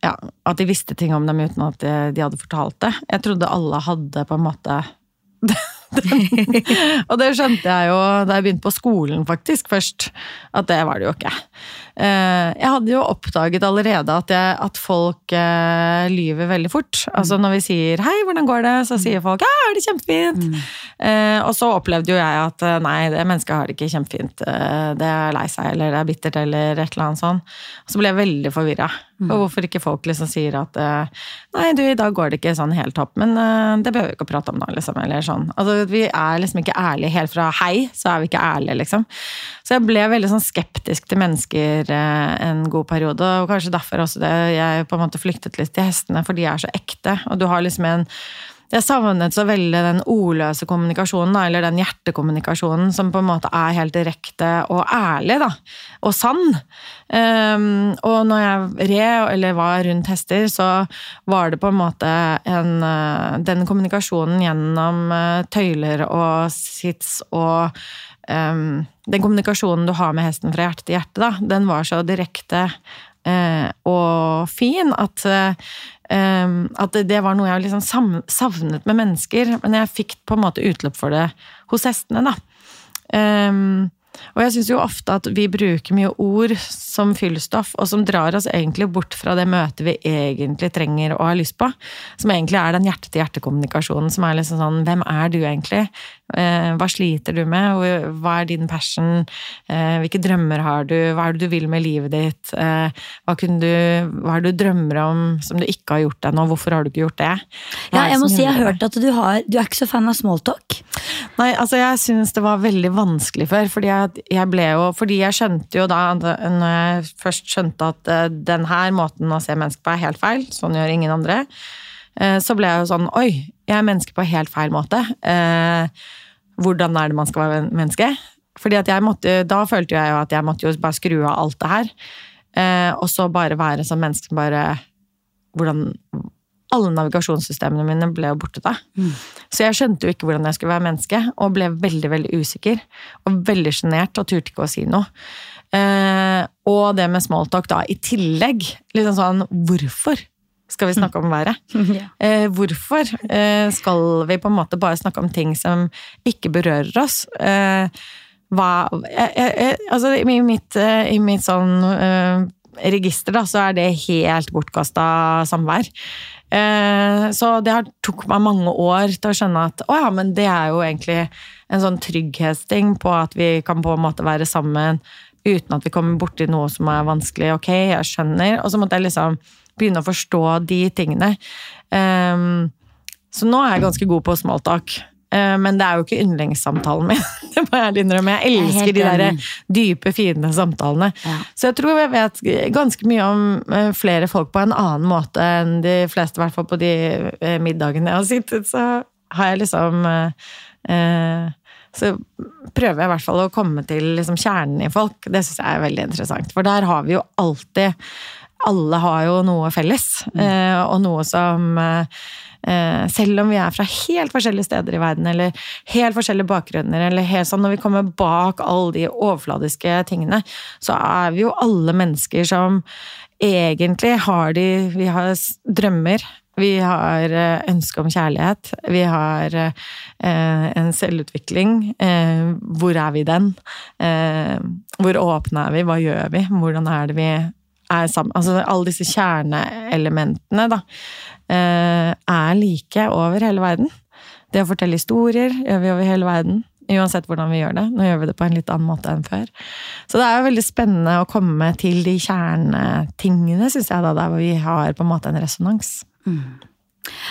ja, at de visste ting om dem uten at de, de hadde fortalt det. Jeg trodde alle hadde på en måte og det skjønte jeg jo da jeg begynte på skolen, faktisk, først. At det var det jo ikke. Eh, jeg hadde jo oppdaget allerede at, jeg, at folk eh, lyver veldig fort. Altså Når vi sier 'hei, hvordan går det?', så sier folk 'ja, er det kjempefint'. Mm. Eh, og så opplevde jo jeg at nei, det mennesket har det ikke kjempefint. Det er lei seg, eller det er bittert, eller et eller annet sånt. Og så ble jeg veldig forvirra. Mm. Og hvorfor ikke folk liksom sier at 'nei, du, i dag går det ikke sånn helt topp', men det behøver vi ikke å prate om nå, liksom. Eller sånn. Altså, vi er liksom ikke ærlige helt fra 'hei', så er vi ikke ærlige, liksom. Så jeg ble veldig sånn skeptisk til mennesker en god periode. Og kanskje derfor også det jeg på en måte flyktet litt til hestene, for de er så ekte. Og du har liksom en jeg savnet så veldig den ordløse kommunikasjonen, eller den hjertekommunikasjonen som på en måte er helt direkte og ærlig, da. Og sann. Um, og når jeg red eller var rundt hester, så var det på en måte en uh, Den kommunikasjonen gjennom uh, tøyler og sits og um, Den kommunikasjonen du har med hesten fra hjerte til hjerte, da, den var så direkte uh, og fin at, at det var noe jeg liksom savnet med mennesker. Men jeg fikk på en måte utløp for det hos hestene, da. Og jeg syns jo ofte at vi bruker mye ord som fyllstoff, og som drar oss egentlig bort fra det møtet vi egentlig trenger og har lyst på. Som egentlig er den hjerte-til-hjerte-kommunikasjonen som er liksom sånn Hvem er du egentlig? Eh, hva sliter du med? Hva er din passion? Eh, hvilke drømmer har du? Hva er det du vil med livet ditt? Eh, hva, du, hva er det du drømmer om som du ikke har gjort ennå? Hvorfor har du ikke gjort det? Ja, jeg må si jeg har hørt at du, har, du er ikke så fan av smalltalk. Nei, altså jeg syns det var veldig vanskelig før. Fordi jeg, jeg, ble jo Fordi jeg skjønte jo da, når jeg først skjønte at den her måten å se mennesker på er helt feil, sånn gjør ingen andre, så ble jeg jo sånn Oi, jeg er menneske på helt feil måte. Eh, hvordan er det man skal være menneske? Fordi at jeg måtte, Da følte jeg jo at jeg måtte jo bare skru av alt det her. Eh, og så bare være som menneske bare Hvordan Alle navigasjonssystemene mine ble jo borte da. Mm. Så jeg skjønte jo ikke hvordan jeg skulle være menneske, og ble veldig veldig usikker. Og veldig sjenert og turte ikke å si noe. Eh, og det med smalltalk da i tillegg. Liksom sånn Hvorfor? skal vi snakke om været. Eh, hvorfor eh, skal vi på en måte bare snakke om ting som ikke berører oss? Eh, hva jeg, jeg, Altså, i mitt, eh, i mitt sånn eh, register, da, så er det helt bortkasta samvær. Eh, så det tok meg mange år til å skjønne at å ja, men det er jo egentlig en sånn trygghetsting på at vi kan på en måte være sammen uten at vi kommer borti noe som er vanskelig. Ok, jeg skjønner. Og så måtte jeg liksom begynne å forstå de tingene. Um, så nå er jeg ganske god på smalltalk. Uh, men det er jo ikke yndlingssamtalen min. det må jeg innrømme. Jeg elsker de der dype, fine samtalene. Ja. Så jeg tror jeg vet ganske mye om uh, flere folk på en annen måte enn de fleste, i hvert fall på de uh, middagene jeg har sittet. Så har jeg liksom så prøver jeg i hvert fall å komme til liksom kjernen i folk. Det syns jeg er veldig interessant. For der har vi jo alltid alle har jo noe felles, mm. Eh, og noe som eh, selv om vi er fra helt forskjellige steder i verden, eller helt forskjellige bakgrunner, eller helt sånn når vi kommer bak alle de overfladiske tingene, så er vi jo alle mennesker som egentlig har de Vi har drømmer. Vi har eh, ønske om kjærlighet. Vi har eh, en selvutvikling. Eh, hvor er vi den? Eh, hvor åpne er vi? Hva gjør vi? Hvordan er det vi er sammen Altså alle disse kjerneelementene, da, eh, er like over hele verden. Det å fortelle historier gjør vi over hele verden. Uansett hvordan vi gjør det. Nå gjør vi det på en litt annen måte enn før. Så det er jo veldig spennende å komme til de kjernetingene, syns jeg, da, der hvor vi har på en måte en resonans. Mm.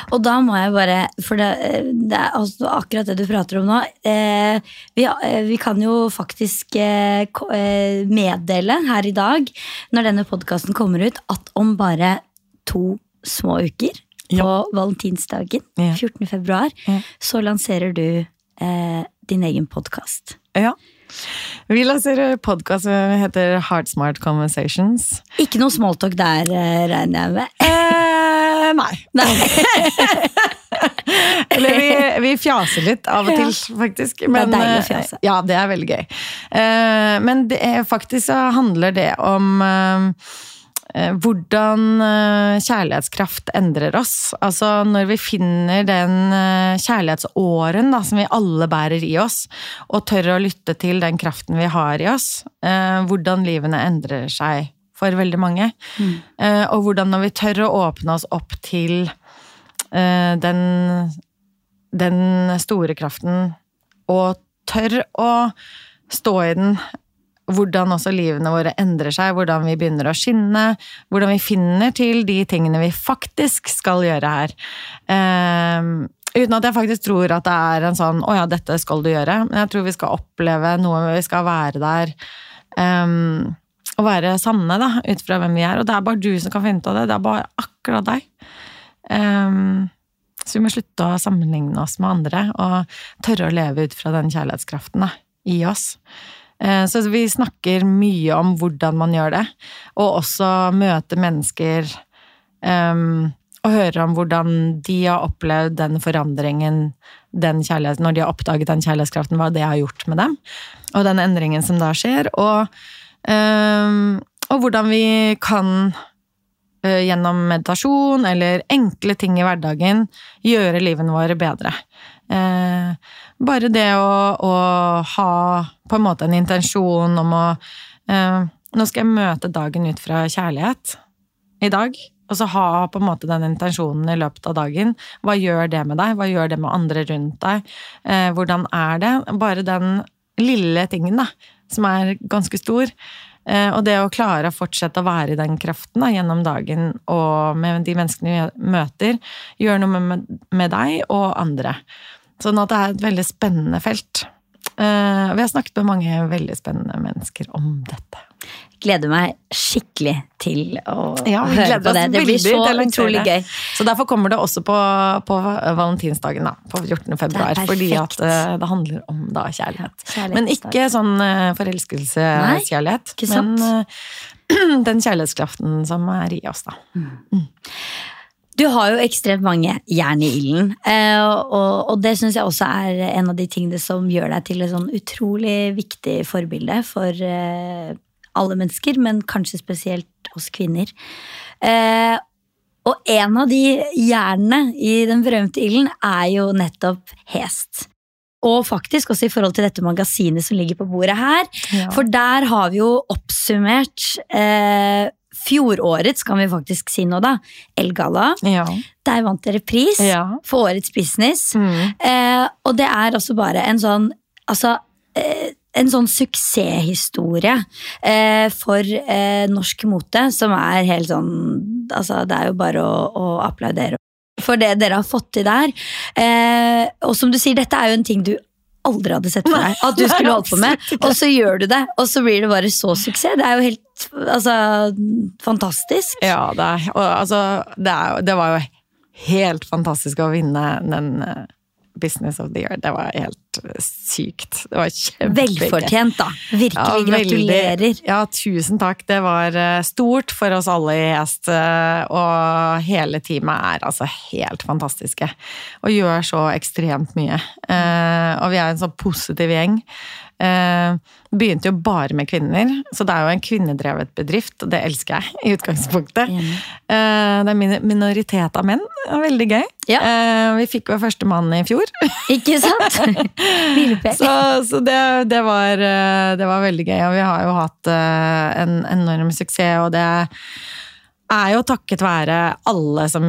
Og da må jeg bare For det, det er altså akkurat det du prater om nå. Eh, vi, eh, vi, kan jo faktisk eh, eh, meddele her i dag, når denne podkasten kommer ut, at om bare to små uker, ja. på valentinsdagen, ja. 14. februar, så lanserer du eh, din egen podkast. Ja. Vi lanserer podkast som heter Heartsmart Conversations. Ikke noe smalltalk der, eh, regner jeg med? Eh, nei. nei. Eller vi, vi, fjaser litt av og til, faktisk. Men, det er deilig å fjase. Eh, ja, det er veldig gøy. Eh, men det, faktisk så handler det om Eh, hvordan eh, kjærlighetskraft endrer oss. Altså når vi finner den eh, kjærlighetsåren da, som vi alle bærer i oss, og tør å lytte til den kraften vi har i oss, hvordan livene endrer seg for veldig mange. Mm. Og hvordan når vi tør å åpne oss opp til den, den store kraften, og tør å stå i den hvordan også livene våre endrer seg, hvordan vi begynner å skinne, hvordan vi finner til de tingene vi faktisk skal gjøre her. Um, uten at jeg faktisk tror at det er en sånn 'å ja, dette skal du gjøre', men jeg tror vi skal oppleve noe, vi skal være der. Um, og være sanne, da, ut fra hvem vi er. Og det er bare du som kan finne ut av det. Det er bare akkurat deg. Um, så vi må slutte å sammenligne oss med andre, og tørre å leve ut fra den kjærlighetskraften da, i oss. Eh, så vi snakker mye om hvordan man gjør det, og også møte mennesker um, og høre om hvordan de har opplevd den forandringen den når de har oppdaget den kjærlighetskraften, hva det har gjort med dem. Og den endringen som da skjer. Og, um, og hvordan vi kan uh, gjennom meditasjon eller enkle ting i hverdagen gjøre livene våre bedre. Eh, bare det å, å, ha på en måte en intensjon om å eh, Nå skal jeg møte dagen ut fra kjærlighet i dag. Og så ha på en måte den intensjonen i løpet av dagen. Hva gjør det med deg? Hva gjør det med andre rundt deg? Eh, hvordan er det? Bare den lille tingen, da, som er ganske stor. Eh, og det å klare å fortsette å være i den kraften da, gjennom dagen og med de menneskene vi møter, gjør noe med, med deg og andre. Sånn at det er et veldig spennende felt. Uh, vi har snakket med mange veldig spennende mennesker om dette. Gleder meg skikkelig til å ja, høre på det. Det blir så utrolig gøy. Så derfor kommer det også på, på valentinsdagen, da, på 14. februar. Fordi at uh, det handler om da kjærlighet. Men ikke sånn uh, forelskelseskjærlighet. Men den kjærlighetskraften som er i oss, da. Mm. Du har jo ekstremt mange jern i ilden, eh, og, og det syns jeg også er en av de tingene som gjør deg til et sånn utrolig viktig forbilde for eh, alle mennesker, men kanskje spesielt oss kvinner. Eh, og en av de jernene i den berømte ilden er jo nettopp hest. Og faktisk også i forhold til dette magasinet som ligger på bordet her. Ja. For der har vi jo oppsummert eh, fjorårets, kan vi faktisk si nå, da, Elgalla. Ja. Der vant dere pris ja. for årets business. Mm. Eh, og det er også bare en sånn Altså eh, en sånn suksesshistorie eh, for eh, norsk mote som er helt sånn Altså, det er jo bare å, å applaudere for det dere har fått til der. Eh, og som du sier, dette er jo en ting du aldri hadde sett for deg at du skulle holde på med. Og så gjør du det, og så blir det bare så suksess. Det er jo helt altså, fantastisk. Ja, det, er, og, altså, det, er, det var jo helt fantastisk å vinne den eh, Business of the Year. Det var helt eh, sykt. Det var kjempegøy. Velfortjent, da. Virkelig. Ja, gratulerer. Ja, tusen takk. Det var eh, stort for oss alle i Hest. Eh, og hele teamet er altså helt fantastiske. Og gjør så ekstremt mye. Og vi er en sånn positiv gjeng. Eh, begynte jo bare med kvinner, så det er jo en kvinnedrevet bedrift, og det elsker jeg i utgangspunktet. Eh, det er minoritet av menn. Veldig gøy. Ja. Eh, vi fikk vår første mann i fjor. Ikke sant? så, så det, det, var, det, var, veldig gøy, og vi har jo hatt en enorm suksess, og det er jo takket være alle som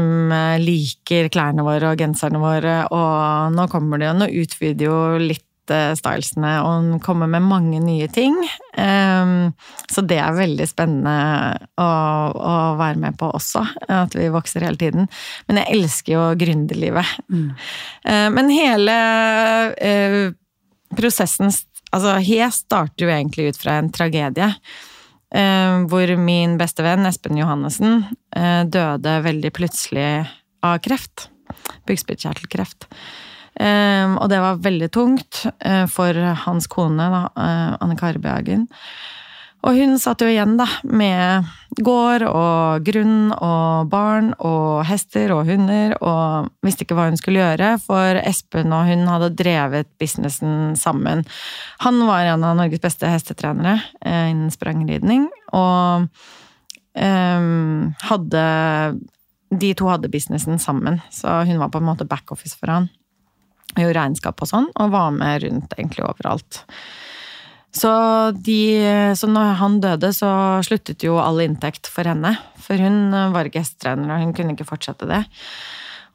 liker klærne våre og genserne våre, og nå kommer det jo, nå utvider jo litt stylesene og kommer med mange nye ting. Um, så det er veldig spennende å, å, være med på også, at vi vokser hele tiden. Men jeg elsker jo gründerlivet. Mm. Uh, men hele uh, prosessen Altså, Hes starter jo egentlig ut fra en tragedie. Uh, hvor min beste venn Espen Johannessen døde veldig plutselig av kreft. Bukspyttkjertelkreft. Um, og det var veldig tungt uh, for hans kone, uh, Anne Kari Behagen. Og hun satt jo igjen da, med gård og grunn og barn og hester og hunder, og visste ikke hva hun skulle gjøre, for Espen og hun hadde drevet businessen sammen. Han var en av Norges beste hestetrenere uh, innen sprangridning, og um, hadde De to hadde businessen sammen, så hun var på en måte backoffice for han gjorde regnskap og sånn, og var med rundt egentlig overalt. Så, de, så når han døde, så sluttet jo all inntekt for henne. For hun var ikke og hun kunne ikke fortsette det.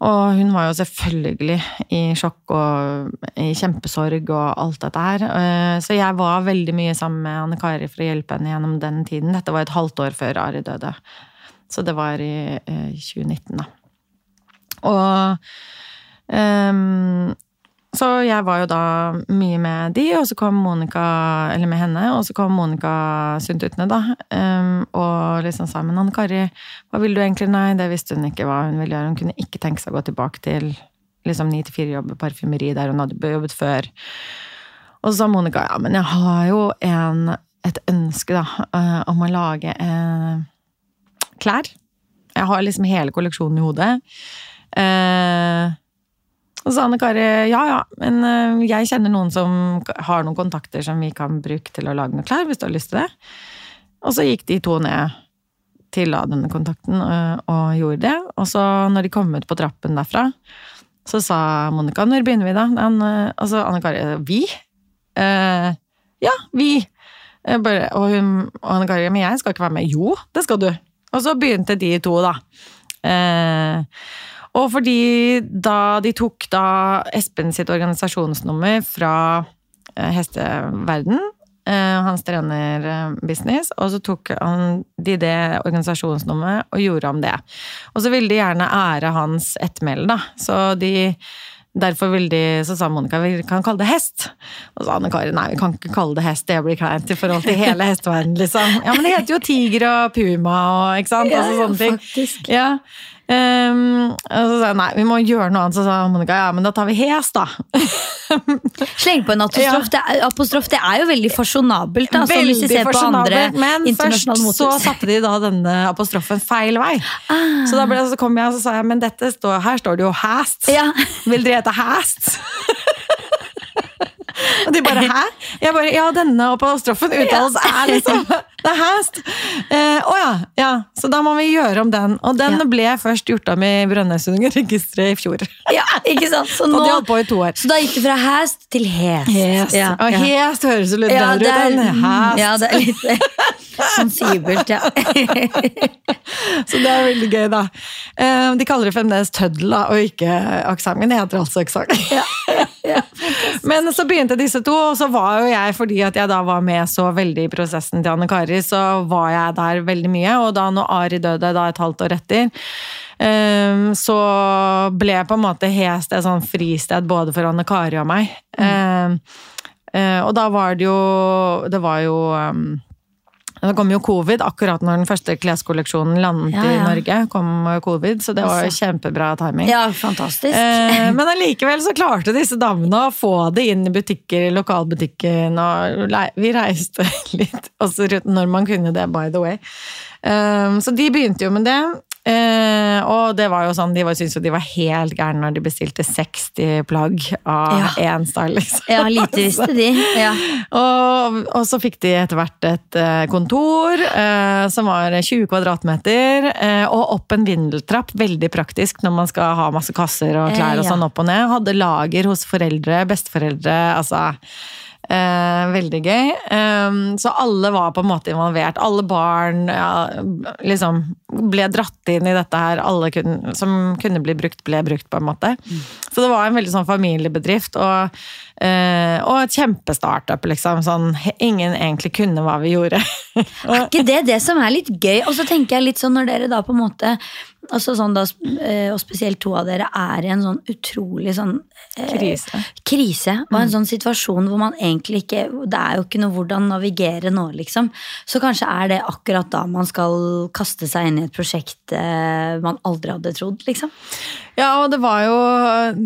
Og hun var jo selvfølgelig i sjokk og i kjempesorg og alt dette her. Eh, så jeg var veldig mye sammen med Anne Kari for å hjelpe henne gjennom den tiden. Dette var et halvt år før Ari døde. Så det var i 2019, da. Og um, så jeg var jo da mye med de, og så kom Monica, eller med henne, og så kom Monica Sundtutne, da. Um, og liksom sa men Anne Kari, hva vil du egentlig? Nei, det visste hun ikke hva hun ville gjøre. Hun kunne ikke tenke seg å gå tilbake til liksom 9 til 4-jobb i parfymeri der hun hadde jobbet før. Og så sa Monica ja, men jeg har jo en, et ønske, da, uh, om å lage uh, klær. Jeg har liksom hele kolleksjonen i hodet. Uh, og så Anne Kari ja ja, men eh, jeg kjenner noen som har noen kontakter som vi kan bruke til å lage noe klær, hvis du har lyst til det. Og så gikk de to ned til denne kontakten og, eh, gjorde det. Og så når de kom ut på trappen derfra, Så sa Monica 'når begynner vi', da? og så Anne Kari 'vi'? Eh, ja, vi. Bare, og, hun, og Anne Kari 'men jeg skal ikke være med'. Jo, det skal du. Og så begynte de to, da. Eh, og fordi da de tok da Espen sitt organisasjonsnummer fra eh, hesteverden, eh, hans trenerbusiness, og så tok han de det organisasjonsnummeret og gjorde om det. Og så ville de gjerne ære hans ettermæle, da. Så de Derfor ville de, så sa Monica vi kan kalle det hest. Og så Anne Kari nei, vi kan ikke kalle det hest, det blir kleint i forhold til hele hesteverdenen. liksom. Ja, men det heter jo tiger og puma og ikke sant? Altså, sånne ting. faktisk. Ja. Ehm, og så sa jeg nei, vi må gjøre noe annet. Så sa Monica ja, men da tar vi hes, da. Sleng på en apostrof. Det, er, apostrof det er jo veldig fasjonabelt. Da, veldig hvis vi ser på andre men først internasjonale så satte de da denne apostrofen feil vei. Ah. Så da ble, så kom jeg og så sa jeg, men dette står, her står det jo hast. Ja. Vil dere hete hast? Og de bare 'hæ?' Jeg bare 'ja, denne apostrofen uttales er liksom Det er hast'. Eh, oh ja, ja. Så da må vi gjøre om den. Og den Ja. ble først gjort om i Brønnøysundregisteret i fjor. ja, ikke sant? Så, nå, så da gikk det fra hast til hest. Ja, Og ja. hest høres jo litt Ja, bedre det ut enn hast. ja, det er litt sensibelt, ja. Så det er veldig gøy, da. Eh, De kaller det fremdeles tøddel, da, og ikke aksent. Men det heter altså aksent. Men så begynte disse to, og så var jo jeg, fordi at jeg da var med så veldig i prosessen til Anne Kari, så var jeg der veldig mye. Og da når Ari døde, da et halvt år etter, eh, så ble jeg på en måte Hest et sånn fristed både for Anne Kari og meg. Eh, eh, Og da var det jo Det var jo um, det kom jo covid akkurat når den første kleskolleksjonen landet Ja, i. Norge. kom covid, Så det var jo kjempebra timing. ja, fantastisk. Eh, men allikevel så klarte disse damene å få det inn i butikker, lokalbutikken, og vi reiste litt også når man kunne det, by the way. Eh, så de begynte jo med det. Eh, og det var jo sånn, de var- syntes jo de var helt gærne når de bestilte 60 plagg av Ja. én style, liksom. Ja, lite visste de. Ja. Og, og så fikk de etter hvert et eh, kontor eh, som var 20 kvadratmeter, eh, og opp en vindeltrapp. Veldig praktisk når man skal ha masse kasser og klær og Eh, sånn opp og ned. Hadde lager hos foreldre, besteforeldre, altså eh, Veldig gøy. Eh, så alle var på en måte involvert. Alle barn ja, liksom ble dratt inn i dette her. Alle kunne, som kunne bli brukt, ble brukt, på en måte. Så det var en veldig sånn familiebedrift. og Eh, og et kjempestartup, liksom. Sånn, ingen egentlig kunne hva vi gjorde. Er ikke det det som er litt gøy? Og så tenker jeg litt sånn når dere da på en måte altså sånn da, eh, Og spesielt to av dere er i en sånn utrolig sånn eh, Krise. krise. Og en sånn situasjon hvor man egentlig ikke Det er jo ikke noe hvordan navigere nå, liksom. Så kanskje er det akkurat da man skal kaste seg inn i et prosjekt eh, man aldri hadde trodd, liksom. Ja, og det var jo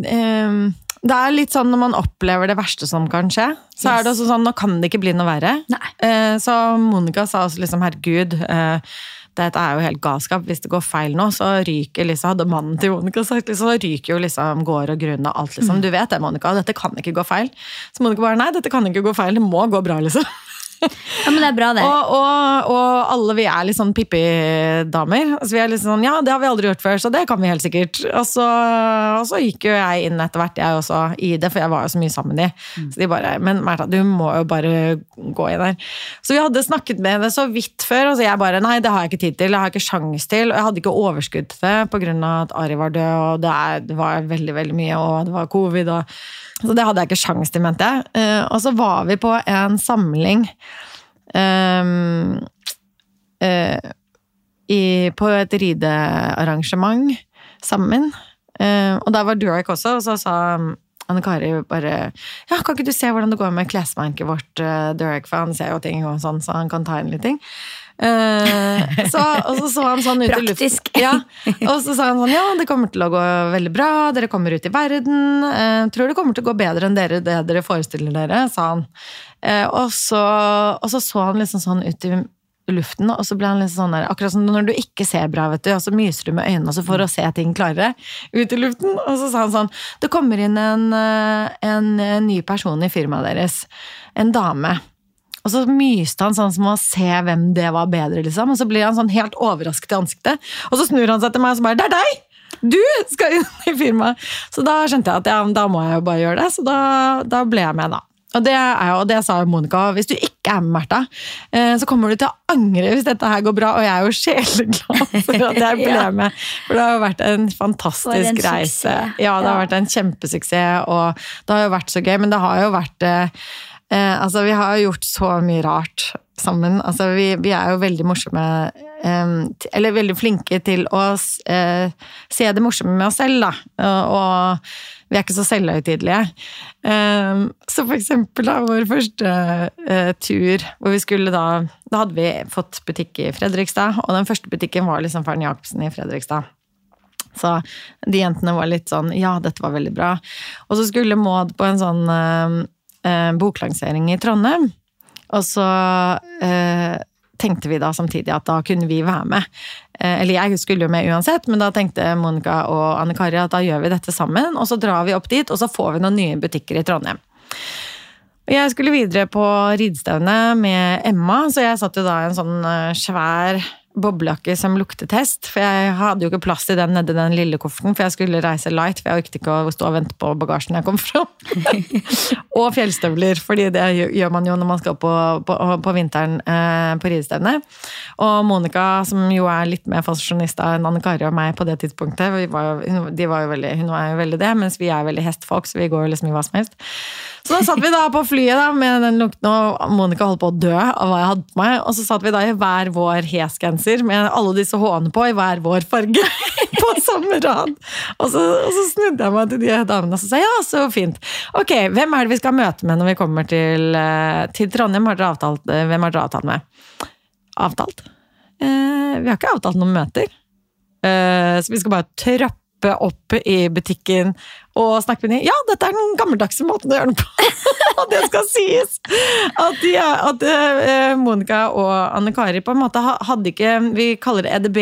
eh, Det er litt sånn når man opplever det verste som kan skje, så er det også sånn nå kan det ikke bli noe verre. Nei. Eh, så Monica sa også liksom herregud. Eh, dette er jo helt galskap. Hvis det går feil nå, så ryker liksom Hadde mannen til Monica sagt liksom, så ryker jo liksom gård og grunn og alt, liksom. Du vet det, Monica. Dette kan ikke gå feil. Så Monica bare nei, dette kan ikke gå feil. Det må gå bra, liksom. Ja, men det er bra, det. Og, og, og alle vi er litt sånn Pippi-damer. Altså, vi er litt sånn, ja, det har vi aldri gjort før, så det kan vi helt sikkert. Og så, og så gikk jo jeg inn etter hvert, jeg også, i det, for jeg var jo så mye sammen med de. Så de bare Men Märtha, du må jo bare gå inn der. Så vi hadde snakket med henne så vidt før, og så jeg bare Nei, det har jeg ikke tid til. Det har jeg ikke sjans til. Og jeg hadde ikke overskudd til det pga. at Ari var død, og det, er, det var veldig, veldig mye, og det var covid. og så det hadde jeg ikke sjans til, mente jeg. Eh, og så var vi på en samling um, uh, i, på et ridearrangement sammen. Uh, og der var Durek også, og så sa Anne Kari bare Ja, kan ikke du se hvordan det går med klesmerket vårt, Durek, for han ser jo ting og sånn, så han kan ta inn litt ting. Eh, så, og så så han sånn ut i Praktisk. luften. Ja, og så sa han sånn Ja, det kommer til å gå veldig bra. Dere kommer ut i verden. eh, tror det kommer til å gå bedre enn dere, det dere forestiller dere, sa han. Eh, og, så, og så så han liksom sånn ut i luften, og så ble han litt sånn der Akkurat som når du ikke ser bra, vet du, og så myser du med øynene så for å se ting klarere ut i luften. Og så sa han sånn Det kommer inn en, en, en, eh, ny person i firmaet deres. En dame. Og så myste han sånn som å se hvem det var bedre, liksom. Og så blir han sånn helt overrasket i ansiktet. Og så snur han seg til meg og så bare 'Det er deg!' Du skal inn i firmaet! Så da skjønte jeg at ja, da må jeg jo bare gjøre det. Så da, da ble jeg med, da. Og det, er jo, og det sa Monica, hvis du ikke er med, Märtha, eh, så kommer du til å angre hvis dette her går bra. Og jeg er jo sjeleglad for at jeg ble med. For det har jo vært en fantastisk en reise. Ja, det har vært en kjempesuksess, og det har jo vært så gøy. Men det har jo vært eh, Altså, vi har jo gjort så mye rart sammen. Altså, vi, vi er jo veldig morsomme eh, Eller veldig flinke til å eh, se det morsomme med oss selv, da. Og, og vi er ikke så selvhøytidelige. Så for eksempel da, vår første eh, tur, hvor vi skulle da Da hadde vi fått butikk i Fredrikstad, og den første butikken var liksom Faren Jacobsen i Fredrikstad. Så de jentene var litt sånn Ja, dette var veldig bra. Og så skulle Maud på en sånn eh, boklansering i Trondheim. Og så eh, tenkte vi da samtidig at da kunne vi være med. Eh, eller jeg skulle jo med uansett, men da tenkte Monica og Anne Kari at da gjør vi dette sammen. Og så drar vi opp dit, og så får vi noen nye butikker i Trondheim. Og Jeg skulle videre på ridestevne med Emma, så jeg satt jo da i en sånn eh, svær boblejakke som luktetest. For jeg hadde jo ikke plass til den nedi den lille kofferten, for jeg skulle reise light. For jeg orket ikke å stå og vente på bagasjen jeg kom fra. og fjellstøvler, fordi det gjør- man jo når man skal på, på, på vinteren eh, på ridestevne. Og Monica, som jo er litt mer fasjonista enn Anne Kari og meg på det tidspunktet, vi var jo, hun, de var jo veldig, hun var jo veldig det, mens vi er veldig hestfolk, så vi går jo liksom i hva som helst. Så da satt vi da på flyet da, med den lukten, og Monica holdt på å dø av hva jeg hadde på meg. Og så satt vi da i hver vår hesgenser med alle disse H-ene på, i hver vår farge. På samme rad. Og så, og så snudde jeg meg til de damene og så sa ja, så fint. Ok, hvem er det vi skal møte med når vi kommer til, eh, til Trondheim? Har dere avtalt, eh, hvem har dere avtalt med? Avtalt? Eh, vi har ikke avtalt noen møter. Eh, så vi skal bare trappe opp i butikken og snakke med dem. Ja, dette er den gammeldagse måten å gjøre det på! og det skal sies! At, de, at eh, Monica og Anne Kari på en måte hadde ikke Vi kaller det EDB.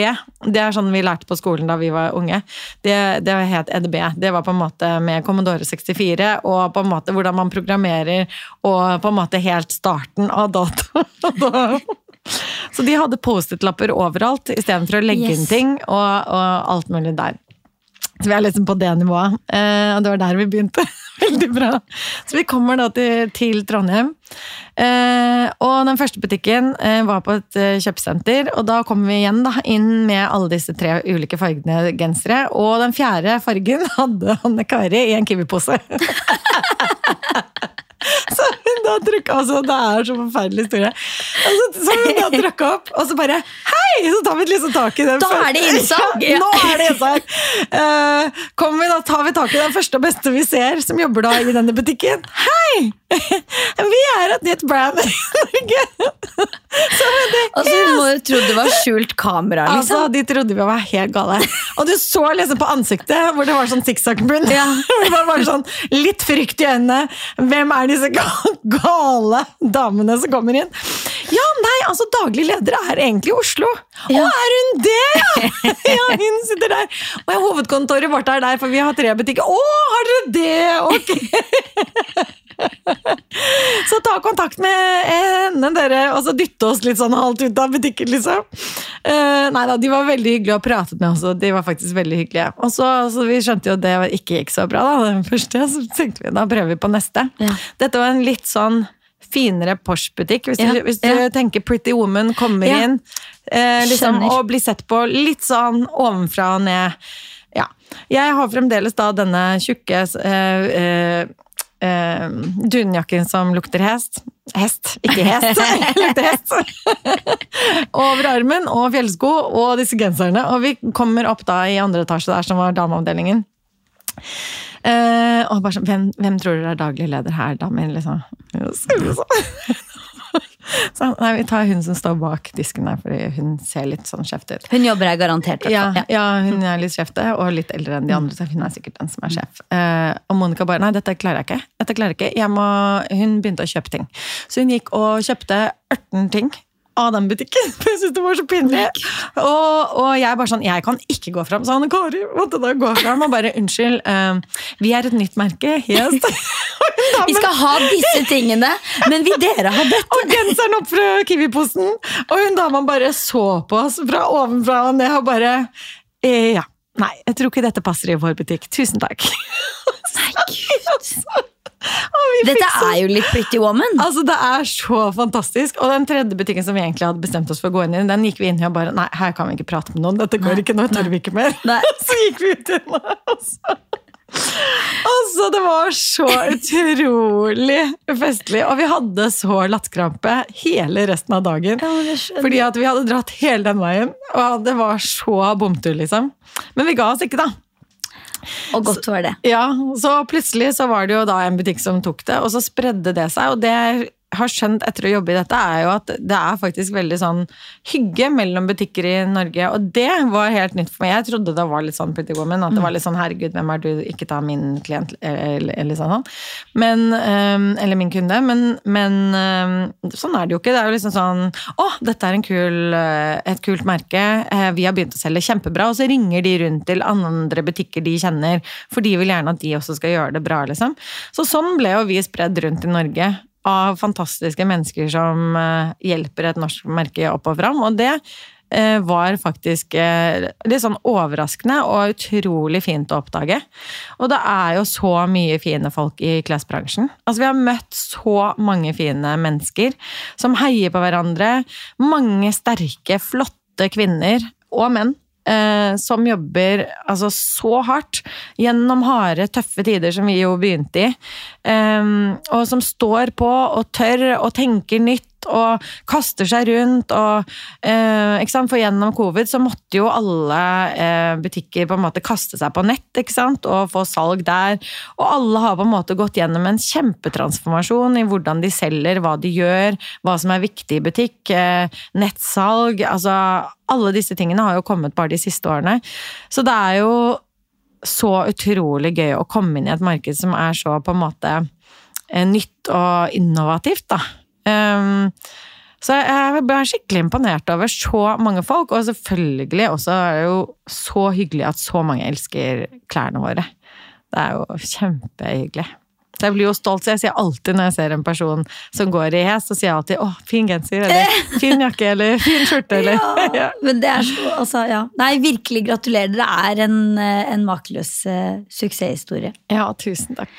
Det er sånn vi lærte på skolen da vi var unge. Det, det het EDB. Det var på en måte med Commodore 64 og på en måte hvordan man programmerer og på en måte helt starten av data. Så de hadde Post-It-lapper overalt istedenfor å legge inn ting og, og alt mulig der. Så vi er liksom på det nivået. Eh, og det var der vi begynte. Veldig bra. Så vi kommer da til, til Trondheim. Eh, og den første butikken eh, var på et kjøpesenter. Og da kommer vi igjen da, inn med alle disse tre ulike fargene gensere. Og den fjerde fargen hadde Anne Kari i en Kiwi-pose. Hun trykka altså, Det er så forferdelig historie. Altså, så hun da trykka opp, og så bare Hei! Så tar vi liksom tak i den. Da er det innsag! Ja, nå er det innsag. Uh, kommer vi da, tar vi tak i den første og beste vi ser, som jobber da i denne butikken. Hei! Vi er et nytt brand i Norge! Altså, hun må jo tro det var skjult kamera, Altså, liksom. De trodde vi var helt gale. Og du så liksom på ansiktet hvor det var sånn sikksakk-bunn. Ja. Det var bare sånn litt frykt i øynene. Hvem er disse gale damene som kommer inn? Ja, nei, altså daglig leder er egentlig i Oslo. Ja. Å, er hun det?! Ja, ja hun sitter der. Og hovedkontoret vårt er der, for vi har tre butikker. Å, har dere det?! Ok! Så ta kontakt med henne, dere, og så dytte oss litt sånn halvt ut av butikken, liksom. Uh, nei da, de var veldig hyggelige og pratet med oss, og de var faktisk veldig hyggelige. Og så, så vi skjønte jo at det ikke gikk så bra, da, den første, så tenkte vi da prøver vi på neste. Ja. Dette var en litt sånn finere Porsche-butikk. Hvis, Ja, du, hvis du ja. tenker Pretty Woman kommer Ja. inn eh, liksom, og blir sett på litt sånn ovenfra og ned. Ja. Jeg har fremdeles da denne tjukke eh, eh, eh, dunjakken som lukter hest. Hest, ikke hest. lukter hest. Over armen og fjellsko og disse genserne. Og vi kommer opp da i andre etasje der som var dameavdelingen. Eh, og bare sånn, hvem, hvem tror dere er daglig leder her, damer? Liksom. Så- nei, vi tar hun som står bak disken der, fordi hun ser litt sånn skjevt ut. Hun jobber her garantert. Ja, ja, hun er litt sjefte, og litt eldre enn de andre, så hun er sikkert den som er sjef. Uh, og Monica bare nei, dette klarer jeg ikke. Dette klarer jeg ikke. Jeg må, hun begynte å kjøpe ting. Så hun gikk og kjøpte 18 ting av den butikken. For jeg syntes det var så pinlig. Og, og jeg bare sånn, jeg kan ikke gå fram. Så Anne Kari måtte da gå fram og bare unnskyld, uh, vi er et nytt merke. Yes. Vi skal ha disse tingene, men vil dere ha dette? og genseren opp fra Kiwi-posen. Og hun dama bare så på oss fra ovenfra og ned og bare eh, Ja. Nei, jeg tror ikke dette passer i vår butikk. Tusen takk. Nei, gud. Dette er jo litt Pretty Woman. Altså, Det er så fantastisk. Og den tredje butikken som vi egentlig hadde bestemt oss for å gå inn i, den gikk vi inn i og bare Nei, her kan vi ikke prate med noen. Dette går Nei, ikke, nå tør vi ikke mer. Så gikk vi ut igjen. Og altså, det var så utrolig festlig. Og vi hadde så latterkrampe hele resten av dagen. Ja. Fordi at vi hadde dratt hele den veien, og det var så bomtur, liksom. Men vi ga oss ikke, da. Og godt var det. Ja, så plutselig så var det jo da en butikk som tok det, og så spredde det seg. Og det har skjønt etter å jobbe i dette, er jo at det er faktisk veldig sånn hygge mellom butikker i Norge. Og det var helt nytt for meg. Jeg trodde det var litt sånn Pretty Woman, at det var litt sånn herregud, hvem er du, ikke ta min klient, eller, eller sånn. Men, eller min kunde. Men, men sånn er det jo ikke. Det er jo liksom sånn å, dette er en kul, øh, et kult merke. Eh, Vi har begynt å selge kjempebra. Og så ringer de rundt til andre butikker de kjenner, for de vil gjerne at de også skal gjøre det bra, liksom. Så sånn ble jo vi spredd rundt i Norge av fantastiske mennesker som eh, hjelper et norsk merke opp og fram. Og det eh, var faktisk eh, litt sånn overraskende og utrolig fint å oppdage. Og det er jo så mye fine folk i klesbransjen. Altså Vi har møtt så mange fine mennesker som heier på hverandre. Mange sterke, flotte kvinner og menn. Eh, Som jobber altså, så hardt gjennom harde, tøffe tider som vi jo begynte i. Um, og som står på og tør og tenker nytt og kaster seg rundt. Og, eh, ikke sant? For gjennom covid så måtte jo alle eh, butikker på en måte kaste seg på nett ikke sant? og få salg der. Og alle har på en måte gått gjennom en kjempetransformasjon i hvordan de selger, hva de gjør, hva som er viktig i butikk, eh, nettsalg. altså Alle disse tingene har jo kommet bare de siste årene. Så det er jo så utrolig gøy å komme inn i et marked som er så på en måte eh, nytt og innovativt, da. Um, så jeg ble skikkelig imponert over så mange folk, og selvfølgelig også er det jo så hyggelig at så mange elsker klærne våre. Det er jo kjempehyggelig. Så jeg blir jo stolt, så jeg sier alltid når jeg ser en person som går i hes, så sier jeg alltid 'å, fin genser', eller 'fin jakke', eller 'fin skjorte', eller Ja, men det er så altså, ja. Nei, virkelig gratulerer. Det er en, eh, en makeløs uh, suksesshistorie. Ja, tusen takk.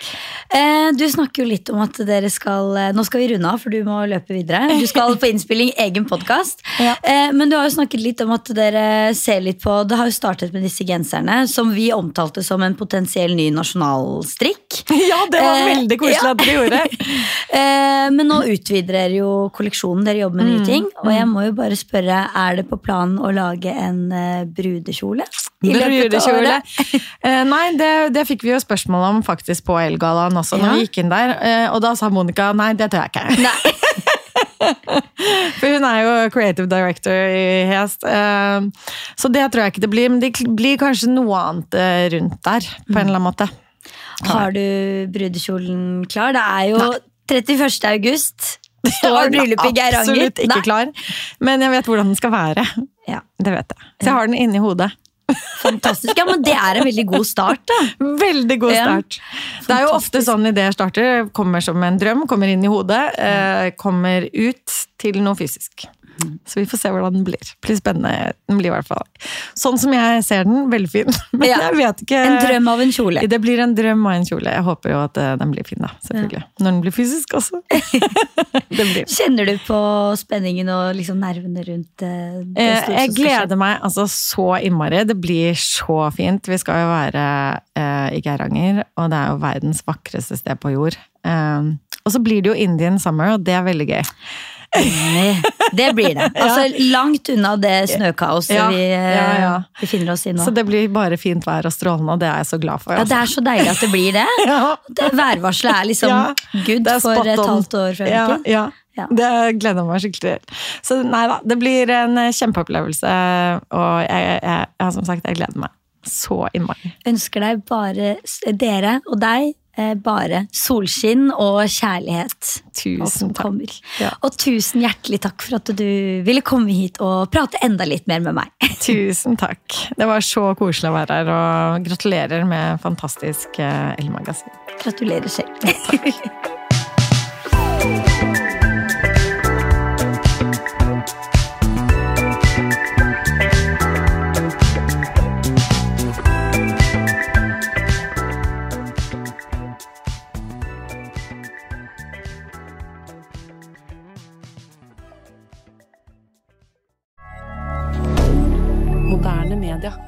Eh, du snakker jo litt om at dere skal eh, Nå skal vi runde av, for du må løpe videre. Du skal på innspilling, egen podkast. Ja. Eh, men du har jo snakket litt om at dere ser litt på Det har jo startet med disse genserne, som vi omtalte som en potensiell ny nasjonalstrikk. Ja, det var Eh, veldig koselig at dere gjorde. det men nå utvider dere jo kolleksjonen, dere jobber med nye Mm, ting. Og jeg må jo bare spørre, er det på planen å lage en eh, brudekjole? Brudekjole. Eh, nei, det, det fikk vi jo spørsmål om faktisk på Elgallaen også, når Ja. vi gikk inn der. Eh, og da sa Monica nei, det tør jeg ikke. Nei. For hun er jo creative director i Hest. eh, så det tror jeg ikke det blir. Men det blir kanskje noe annet eh, rundt der, på en eller annen måte. Har du brudekjolen klar? Det er jo 31. august. Står bryllupet i Geiranger? Absolutt ikke Nei. klar. Men jeg vet hvordan den skal være. Ja, Det vet jeg. Så jeg har den inni hodet. fantastisk. Ja, men det er en veldig god start, da. Veldig god Ja. start. Det er jo ofte sånn ideer starter. Kommer som en drøm, kommer inn i hodet, eh, kommer ut til noe fysisk. Så vi får se hvordan den blir. Det blir spennende. Den blir i hvert fall Sånn som jeg ser den, veldig fin. Men Ja. jeg vet ikke En drøm av en kjole. Det blir en drøm av en kjole. Jeg håper jo at eh, den blir fin, da. Selvfølgelig. Når den blir fysisk også. blir. Kjenner du på spenningen og liksom nervene rundt eh, det Eh, Jeg gleder meg altså så innmari. Det blir så fint. Vi skal jo være eh, i Geiranger, og det er jo verdens vakreste sted på jord. Um, og så blir det jo Indian summer, og det er veldig gøy. Det blir det. Altså Langt unna det snøkaoset Ja, vi eh, ja, ja. befinner oss i nå. Så det blir bare fint vær og strålende, og det er jeg så glad for. Ja, Det er så deilig at det blir det. Ja. det Værvarselet er liksom Ja, good er for et halvt år frem i Ja, tid. ja. Ja. Det gleder jeg meg skikkelig til. Så nei da, det blir en eh, kjempeopplevelse, og jeg, jeg, jeg, ja, som sagt, jeg gleder meg så innmari. Ønsker deg bare, dere og deg, eh, bare solskinn og kjærlighet. Tusen takk. kommer. Ja. Og tusen hjertelig takk for at du ville komme hit og prate enda litt mer med meg. Tusen takk. Det var så koselig å være her, og gratulerer med fantastisk eh, elmagasin. Gratulerer selv. Moderne media.